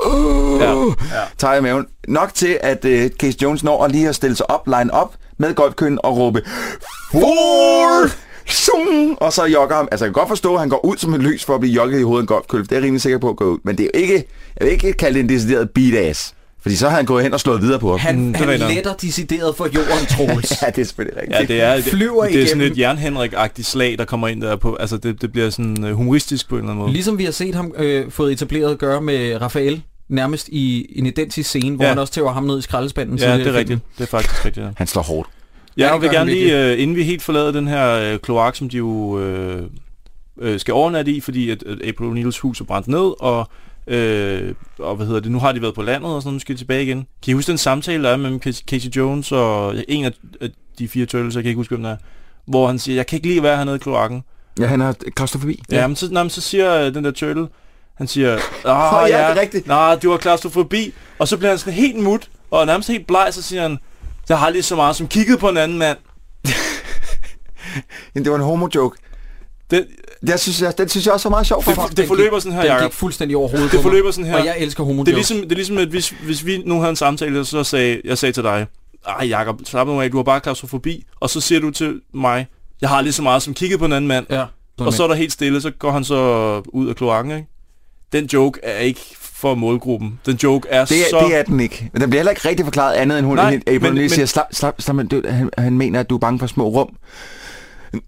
Ja. ja. Tager i maven. Nok til, at uh, Case Jones når at lige at stille sig op, line op med golfkøen og råbe For! Sung! Og så jogger ham. Altså, jeg kan godt forstå, at han går ud som en lys for at blive jogget i hovedet af en golfkølle. Det er jeg rimelig sikker på at gå ud. Men det er jo ikke, jeg vil ikke kalde det en decideret beat-ass. Fordi så har han gået hen og slået videre på ham. Han, Mm, det han letter decideret for jorden, Troels. *laughs* Ja, det er selvfølgelig rigtigt. Ja, det er, det, flyver det er sådan et Jern-Henrik-agtigt slag, der kommer ind der på. Altså, det, det bliver sådan uh, humoristisk på en eller anden måde. Ligesom vi har set ham øh, fået etableret at gøre med Rafael, nærmest i en identisk scene, hvor Ja. han også tæver ham ned i skraldespanden. Ja, det er rigtigt. Det er faktisk rigtigt, ja. Han slår hårdt. Ja, det jeg vil gerne lige, uh, inden vi helt forlader den her øh, kloak, som de jo øh, øh, skal overnatte i, fordi at, at April O'Neil's hus er brændt ned, og, øh, og hvad hedder det, nu har de været på landet, og så nu skal de tilbage igen. Kan I huske den samtale, der er mellem Casey- Jones og en af de fire turtles, jeg kan ikke huske, hvem der er, hvor han siger, jeg kan ikke lide at være hernede i kloakken. Ja, han har klaustrofobi. Ja, men så, nej, men så siger øh, den der turtle, han siger, åh *laughs* ja, ja, det er nej, du har klaustrofobi, og så bliver han sådan helt mut, og nærmest helt bleg, så siger han, jeg har lige så meget som kigget på en anden mand. *laughs* Det var en homo-joke. Det, Det synes jeg, den synes jeg også var meget sjov for Det- mig. det forløber sådan her, Den Jacob. gik fuldstændig over hovedet Det forløber sådan her. Og jeg elsker homo det, er ligesom, det er ligesom, at hvis, hvis vi nu havde en samtale, så sagde jeg sagde til dig, ej Jacob, slap nu af, du har bare klaustrofobi, og så siger du til mig, jeg har lige så meget som kigget på en anden mand, Ja, og så er der helt stille, så går han så ud af kloakken, ikke? Den joke er ikke for målgruppen. Den joke er, Det så... er, det er den ikke. Men den bliver heller ikke rigtig forklaret andet, end hun Nej, April men- men, men- siger, slap, slap, slap, du, han, han mener, at du er bange for små rum.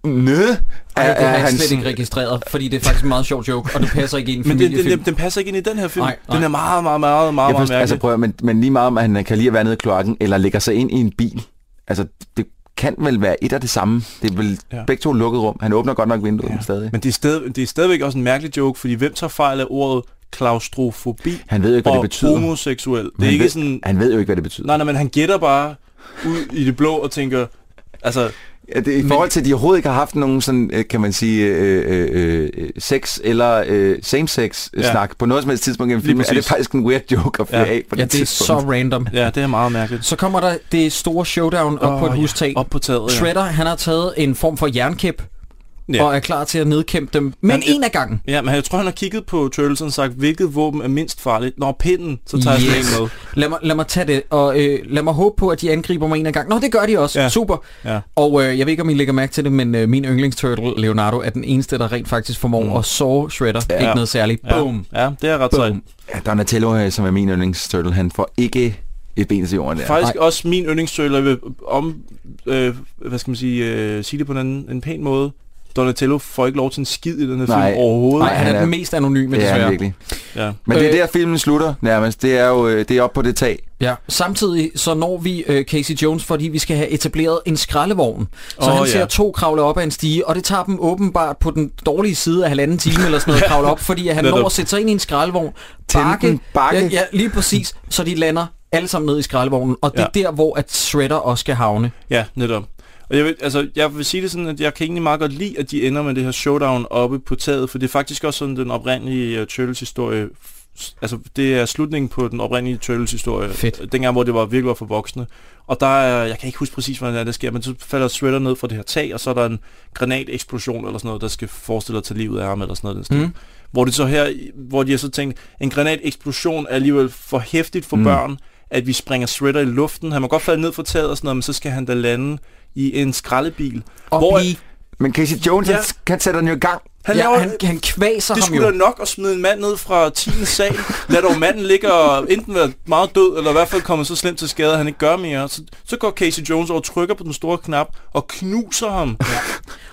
Nø? Det har jeg hans- slet ikke registreret, fordi det er faktisk en meget sjov joke, og det passer ikke i en Men den, den, den passer ikke ind i den her film. Nej, Den nej. er meget, meget, meget, meget, meget altså mærkelig. prøv, men, men lige meget om, at han kan lide at være nede i kloakken, eller lægger sig ind i en bil. Altså, det, kan vel være et af det samme. Det er vel Ja. begge to lukket rum. Han åbner godt nok vinduet ja. stadig. Men det er, stadig, det er stadigvæk også en mærkelig joke, fordi hvem tager fejl af ordet klaustrofobi Han ved jo ikke, hvad og det betyder. homoseksuel? Det er han ikke ved, sådan... Han ved jo ikke, hvad det betyder. Nej, nej, men han gætter bare ud i det blå og tænker... Altså, Ja, det, I forhold til, at de overhovedet ikke har haft nogen sådan, øh, kan man sige, øh, øh, øh, sex eller øh, same-sex Ja. ja. snak på noget som helst tidspunkt i Lige filmen, er det faktisk en weird joke at fyre Ja. af på Ja, det det er så random. ja, det er meget mærkeligt. Så kommer der det store showdown op Åh, på et ja. hustag. Op på taget, ja. Shredder, han har taget en form for jernkæp, Ja. og er klar til at nedkæmpe dem. Men Han- en af gangen. Ja, men jeg tror, han har kigget på Turtles og sagt, hvilket våben er mindst farligt. Når pinden, så tager jeg Yes. en med. Lad mig, lad mig tage det, og øh, lad mig håbe på, at de angriber mig en af gangen. Nå, det gør de også. Ja. Super. Ja. Og øh, jeg ved ikke, om I lægger mærke til det, men øh, min yndlingsturtle, Leonardo, er den eneste, der rent faktisk formår Mm. at såre Shredder. Ja. Ikke noget særligt. Ja. Boom. Ja, det er ret sejt. Ja, Donatello, øh, som er min yndlingsturtle, han får ikke et ben til jorden der. Faktisk også min yndlingstøjler vil om, øh, hvad skal man sige, øh, sige det på en, anden, en pæn måde. Donatello får ikke lov til en skid i den her Nej. film overhovedet. Nej, han er han er- den mest anonyme, er desværre. virkelig. Ja. Men det er Øh, der, filmen slutter nærmest. Det er jo øh, det er op på det tag. Ja, samtidig så når vi øh, Casey Jones, fordi vi skal have etableret en skraldevogn. Så Åh, han ser ja. to kravle op ad en stige, og det tager dem åbenbart på den dårlige side af halvanden time eller sådan noget, kravle op, fordi at han når at sætte sig ind i en skraldevogn, bakke, den, bakke. Ja, ja, lige præcis, så de lander alle sammen ned i skraldevognen, og det er Ja. der, hvor at Shredder også skal havne. Ja, netop. Jeg vil, altså, jeg vil sige det sådan, at jeg kan egentlig meget godt lide, at de ender med det her showdown oppe på taget, for det er faktisk også sådan den oprindelige uh, Turtles-historie. Altså, det er slutningen på den oprindelige Turtles-historie. Fedt. Dengang, hvor det var virkelig var for voksne. Og der er, jeg kan ikke huske præcis, hvordan det, er, det sker, men så falder Shredder ned fra det her tag, og så er der en granateksplosion eller sådan noget, der skal forestille at tage livet af ham eller sådan noget. Den stil. Mm. Hvor det så her, hvor de har så tænkt, en granateksplosion er alligevel for hæftigt for. Mm. børn, at vi springer Shredder i luften. Han må godt falde ned fra taget og sådan noget, men så skal han da lande i en skraldebil. Og Hvor- blive, Men Casey Jones, Ja. han, han sætter den jo i gang. Han ja, laver, han, han kvaser det ham skulle jo. da nok at smide en mand ned fra 10. sal. Lad dog manden ligge og enten være meget død, eller i hvert fald komme så slemt til skade, at han ikke gør mere. Så, så går Casey Jones over, trykker på den store knap og knuser ham.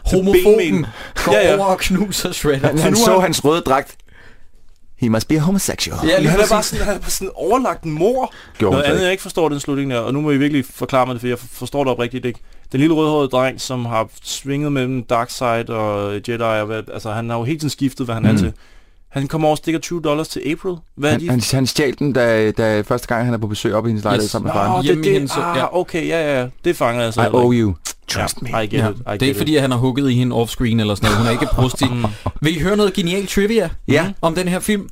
Homofoben går Ja, ja. over og knuser Shredder. Han, han nu så hans røde dragt. He must be a homosexual. Ja, Men lige han er bare sådan, han er bare sådan overlagt en mor. Gjorde Noget andet, ikke. jeg ikke forstår den slutning der, og nu må I virkelig forklare mig det, for jeg forstår det oprigtigt ikke. Den lille rødhårede dreng, som har svinget mellem Darkseid og Jedi, og hvad, altså han har jo helt tiden skiftet, hvad han mm. er Mm. til. Han kommer over og stikker 20 dollars til April. Hvad er Han, de? han, han stjal den, da, da første gang han er på besøg op i hendes lejlighed Yes. sammen med Nå, faren. det, Hjemme i det, ja. ah, okay, ja, ja, det fanger jeg så I heller owe you. Trust me. I get Ja, it, I det er get ikke it. fordi, at han har hugget i hende offscreen eller sådan noget. Hun er ikke brustig. Vil I høre noget genial trivia Ja. om den her film?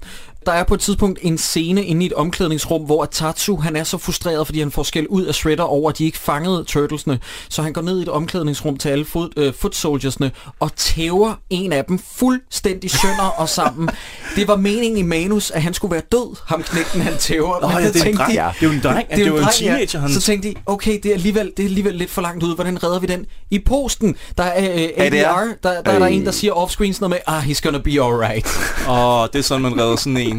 Der er på et tidspunkt en scene inde i et omklædningsrum, hvor Tatsu han er så frustreret, fordi han får skæld ud af Shredder over, at de ikke fangede turtlesne. Så han går ned i et omklædningsrum til alle foot, øh, foot soldiersne og tæver en af dem fuldstændig sønder og sammen. *laughs* Det var meningen i manus, at han skulle være død, ham knægten han tæver. Nå, ja, det er en dreng. de- Det er jo en dreng. Det, det jo en dreng, teenager. Han... Så tænkte de, okay, det er, alligevel, det er alligevel lidt for langt ud. Hvordan redder vi den? I posten, der er øh, ADR, der, der, der er der en, der siger offscreen sådan noget med, ah, he's gonna be alright. Åh, det er sådan, man redder sådan en.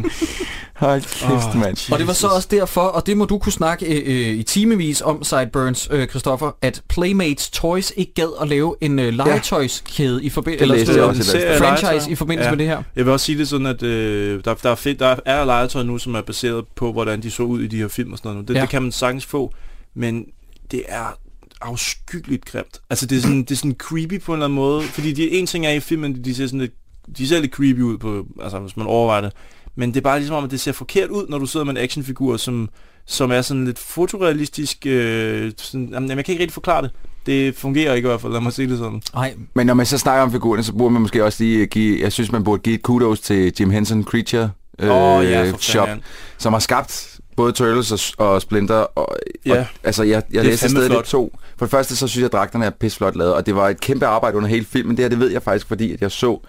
Hold kæft, Åh, mand. og det var så også derfor, og det må du kunne snakke øh, øh, i timevis om, Sideburns, øh, Christoffer, at Playmates Toys ikke gad at lave en øh, legetøjskæde i forbindelse eller sådan også franchise Legetøj. i forbindelse Ja. med det her. Jeg vil også sige det sådan, at øh, der, der, er fedt, der er legetøj nu, som er baseret på, hvordan de så ud i de her film og sådan noget. Det, Ja. ja. det kan man sagtens få, men det er afskyeligt grimt. Altså, det er sådan, det er sådan creepy på en eller anden måde, fordi de, en ting er i filmen, de ser sådan lidt, de ser lidt creepy ud, på, altså, hvis man overvejer det. Men det er bare ligesom om, at det ser forkert ud, når du sidder med en actionfigur, som, som er sådan lidt fotorealistisk. Øh, sådan, jamen, jeg kan ikke rigtig forklare det. Det fungerer ikke i hvert fald, lad mig sige det sådan. Nej, Men når man så snakker om figurerne, så burde man måske også lige give, jeg synes, man burde give et kudos til Jim Henson Creature øh, Åh, ja, Shop, fanden. som har skabt både Turtles og, og Splinter. Og, Ja. og, altså, jeg, jeg læste stadig flot. lidt to. For det første, så synes jeg, at dragterne er pisseflot lavet, og det var et kæmpe arbejde under hele filmen. Det her, det ved jeg faktisk, fordi at jeg så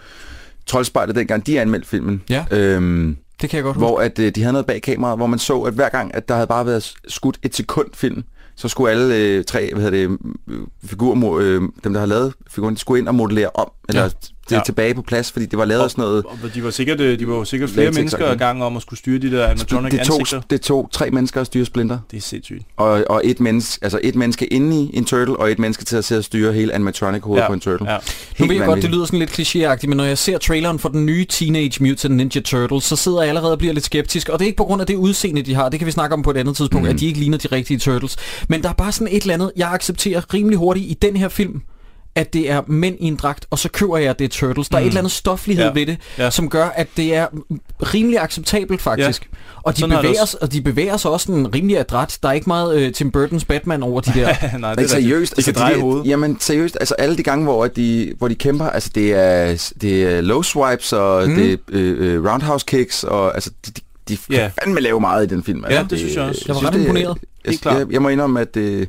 Troldspejlet dengang, de anmeldte filmen. Ja. Øhm, det kan jeg godt huske. hvor at, øh, de havde noget bag kameraet, hvor man så, at hver gang, at der havde bare været skudt et sekund film, så skulle alle øh, tre, hvad hedder det, øh, figurer, øh, dem der har lavet figuren, de skulle ind og modellere om, eller Ja. Det, Ja. tilbage på plads, fordi det var lavet af sådan noget, Og de var sikkert, øh, de var jo sikkert flere Latex, mennesker okay. i gang om at skulle styre de der animatronic det tog, ansigter. det tog tre mennesker at styre Splinter, Det er sindssygt. og, og et, menneske, altså et menneske inde i en turtle, og et menneske til at sidde og styre hele animatronic hovedet Ja, på en turtle. ja. Nu ved jeg godt, det lyder sådan lidt klichéagtigt, men når jeg ser traileren for den nye Teenage Mutant Ninja Turtles, så sidder jeg allerede og bliver lidt skeptisk. Og det er ikke på grund af det udseende, de har. Det kan vi snakke om på et andet tidspunkt, mm. at de ikke ligner de rigtige Turtles. Men der er bare sådan et eller andet, jeg accepterer rimelig hurtigt i den her film, at det er mænd i en dragt, og så køber jeg, at det er Turtles. Der er et eller andet stoflighed Ja. ved det, Ja. som gør, at det er rimelig acceptabelt faktisk. Og, de Sådan det bevæger, også. sig- og de bevæger sig også sådan rimelig adræt. Der er ikke meget øh, Tim Burtons Batman over de *laughs* der. Nej, det er seriøst, De kan dreje hovedet. Jamen seriøst, altså alle de gange, hvor de, hvor de kæmper, altså det er, det er low swipes, og mm. det er øh, øh, roundhouse kicks, og altså de, de, de Ja. kan fandme lave meget i den film. Altså, Ja, det synes jeg også. Jeg var ret det er- imponeret. Jeg, jeg, jeg må indrømme, at øh,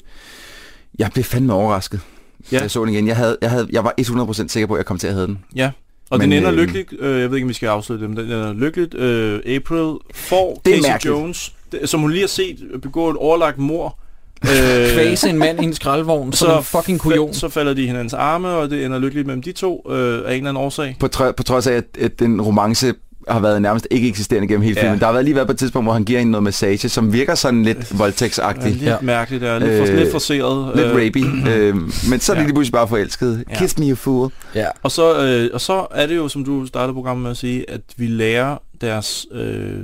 jeg blev fandme overrasket, Ja. ja. jeg så den igen. Jeg, havde, jeg, havde, jeg var 100% sikker på, at jeg kom til at have den. Ja, og Men, den ender øh, lykkeligt. Øh, jeg ved ikke, om vi skal afslutte det, men den ender lykkeligt. Øh, April får Det Casey mærkeligt. Jones, som hun lige har set begå et overlagt mor. Øh, *laughs* Kvæse en mand i en skraldvogn, som en fucking kujon. fa- så falder de i hinandens arme, og det ender lykkeligt mellem de to øh, af en eller anden årsag. På, tr- på trods af, at, at den romance har været nærmest ikke eksisterende gennem hele Ja. filmen. Der har været lige været på et tidspunkt, hvor han giver hende noget massage, som virker sådan lidt Ja, voldtægtsagtigt. lidt Ja. ja. mærkeligt, der. Lidt, for, Øh, lidt forseret. Lidt øh, rapey, øh, men så er de Ja. lige pludselig bare forelskede. Ja. Kiss me, you fool. Ja. Og så, øh, og så er det jo, som du startede programmet med at sige, at vi lærer deres... Øh,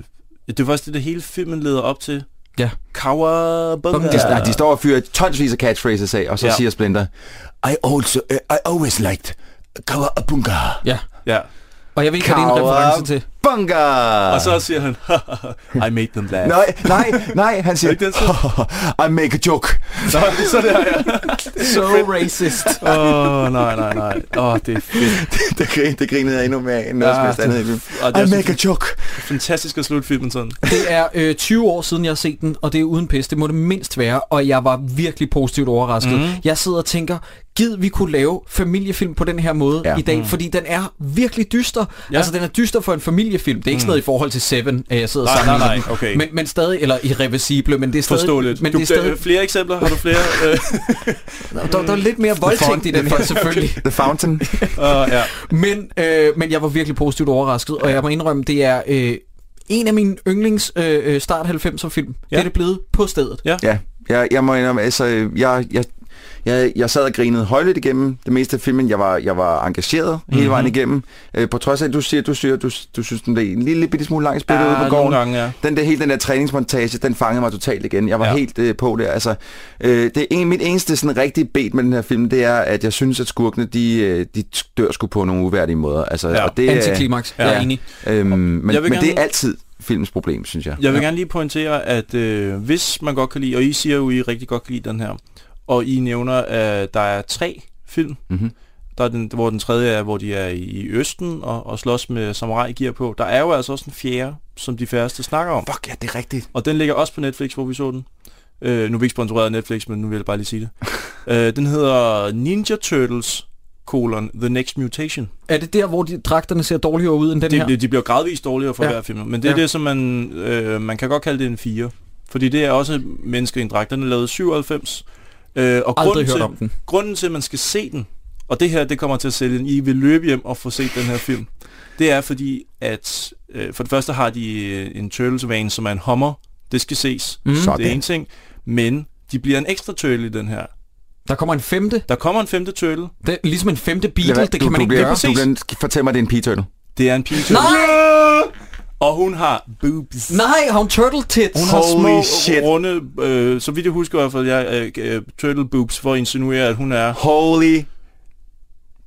det er faktisk det, det hele filmen leder op til. Ja. Kawabunga. Bunga. De, nej, de står og fyrer tonsvis af catchphrases af, og så Ja. ja. siger Splinter, I also, uh, I always liked Kawabunga. Ja. Ja. Og jeg ved ikke, hvad det er en reference til. Bunga! Og så siger han, *laughs* I made them laugh. Nej, nej, nej, han siger, den, *laughs* I make a joke. Nå, så der, ja. *laughs* So racist. Åh, oh, nej, nej, nej. Åh, oh, det er fedt. det, grin, det grinede jeg endnu mere end noget Ja, som helst andet. i det- det er så make a joke. Fantastisk at slutte filmen sådan. Det er øh, 20 år siden, jeg har set den, og det er uden pis. Det må det mindst være, og jeg var virkelig positivt overrasket. Mm. Jeg sidder og tænker, gid vi kunne lave familiefilm på den her måde ja. I dag, fordi den er virkelig dyster. Ja. Altså, den er dyster for en familiefilm. Det er ikke sådan noget i forhold til Seven, at jeg sidder Nej, sammen nej, nej, okay. Men, men stadig, eller irreversible, men det er stadig... Forståeligt. Men du, det er stadig, øh, flere eksempler? Har du flere? *laughs* Øh, der, der er lidt mere voldtægt i den her, selvfølgelig. The Fountain. uh, *laughs* ja. Men, øh, men jeg var virkelig positivt overrasket, og jeg må indrømme, det er øh, en af mine yndlings øh, øh, start 90'er film. Ja. Det er det blevet på stedet. Ja. Ja, jeg, jeg må indrømme, altså, jeg, jeg, jeg, jeg sad og grinede højlydt igennem det meste af filmen. Jeg var, jeg var engageret mm-hmm. hele vejen igennem. Øh, på trods af, at du siger, du siger, du, du synes, den blev en lille bitte smule lang spillet Ja, ude på gården. gange, ja. Den der, hele den der træningsmontage, den fangede mig totalt igen. Jeg var Ja. ja. helt øh, på der. Altså, øh, det er en, mit eneste sådan rigtige bed med den her film, det er, at jeg synes, at skurkene, de, øh, de dør sgu på nogle uværdige måder. Altså, Ja. og det, er- Antiklimaks, ja. jeg er enig. Øhm, men, men det gerne- er altid filmens problem, synes jeg. Jeg vil gerne lige pointere, at øh, hvis man godt kan lide, og I siger jo, I rigtig godt kan lide den her, og I nævner, at der er tre film. Mhm. Der er den, hvor den tredje er, hvor de er i Østen og, og slås med samurai gear på. Der er jo altså også en fjerde, som de færreste snakker om. Fuck, ja, det er rigtigt. Og den ligger også på Netflix, hvor vi så den. Øh, nu er vi ikke sponsoreret af Netflix, men nu vil jeg bare lige sige det. *laughs* øh, den hedder Ninja Turtles, colon, The Next Mutation. Er det der, hvor de dragterne ser dårligere ud end den her? De, de bliver gradvist dårligere for Ja. hver film. Men det er Ja. det, som man... Øh, man kan godt kalde det en 4. Fordi det er også mennesker i en dragt. Den er lavet i 97. Øh, og Aldrig grunden hørt til, om den. grunden til, at man skal se den, og det her, det kommer til at sælge den, I vil løbe hjem og få set den her film, det er fordi, at øh, for det første har de øh, en turtles van, som er en hummer. Det skal ses. Mm. Det er Sådan. en ting. Men de bliver en ekstra turtle i den her. Der kommer en femte. Der kommer en femte turtle. Det er ligesom en femte være- det kan man du, ikke bliver, gøre. Du bliver, fortæl mig, det er en p-turtle. Det er en pige turtle. Nej! Og hun har boobs. Nej, har hun turtle tits? Hun har Holy små, shit. runde, øh, så vidt jeg husker i hvert fald, jeg, øh, øh, turtle boobs, for at insinuere, at hun er Holy...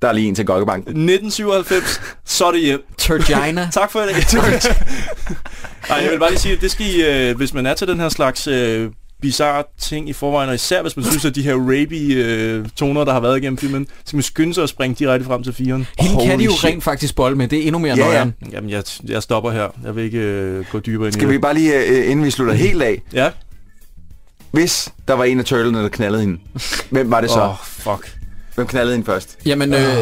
Der er lige en til Gokkebank. 1997, *laughs* så er det hjem. Turgina. *laughs* Tak for det. Ej, jeg vil bare lige sige, at det skal I, øh, hvis man er til den her slags øh, bizarre ting i forvejen, og især hvis man synes, at de her rapey øh, toner, der har været igennem filmen, så skal man skynde sig at springe direkte frem til firen. Hende kan Holy de jo shit. rent faktisk bolle med. Det er endnu mere Ja, ja. nøjeren. Jamen, jeg, jeg stopper her. Jeg vil ikke øh, gå dybere ind i Skal vi bare lige, øh, inden vi slutter helt af, Ja? hvis der var en af turtlene, der knaldede hende, hvem var det så? Åh, oh, fuck. Hvem knaldede hende først? Jamen, øh,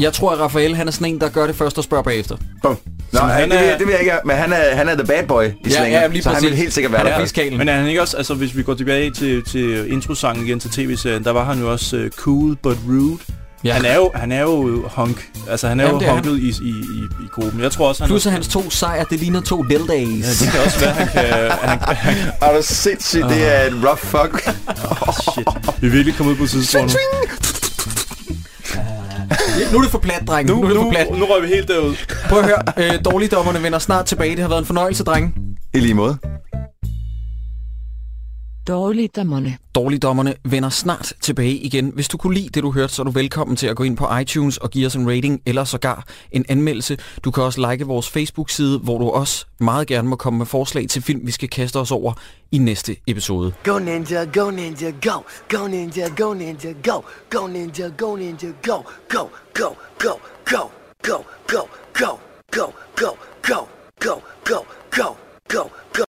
jeg tror, at Raphael han er sådan en, der gør det først og spørger bagefter. Bum. Nå, han han det, er- vil, jeg- det vil jeg ikke, men han er, han er the bad boy i Ja, slænger, ja, lige så han præcis. vil helt sikkert være Han er der. fiskalen. Men er han ikke også, altså hvis vi går tilbage til, til introsangen igen til tv-serien, der var han jo også uh, cool but rude. Ja. Han er jo, han er jo hunk. Altså han er Jamen, jo det er han. hunket i, i, i, i gruppen. Jeg tror også, han... Plus at hans to sejre, det ligner to Ja, dildays. det kan også være, han kan... Han, han, Er du sindssygt, det er en rough fuck. shit. Vi er virkelig kommet ud på sidespor nu. Nu er det for plat, dreng. Nu, Nu, nu er det for plat. nu røg vi helt derud. Prøv at høre. Øh, dårligdommerne vender snart tilbage. Det har været en fornøjelse, dreng. I lige måde. Dårligdommerne. Dårligdommerne vender snart tilbage igen. Hvis du kunne lide det, du hørte, så er du velkommen til at gå ind på iTunes og give os en rating eller sågar en anmeldelse. Du kan også like vores Facebook-side, hvor du også meget gerne må komme med forslag til film, vi skal kaste os over i næste episode. Go ninja, go ninja, go! Go ninja, go ninja, go! Go ninja, go ninja, go! Go, go, go, go! Go, go, go! Go, go, go! Go, go, go! Go!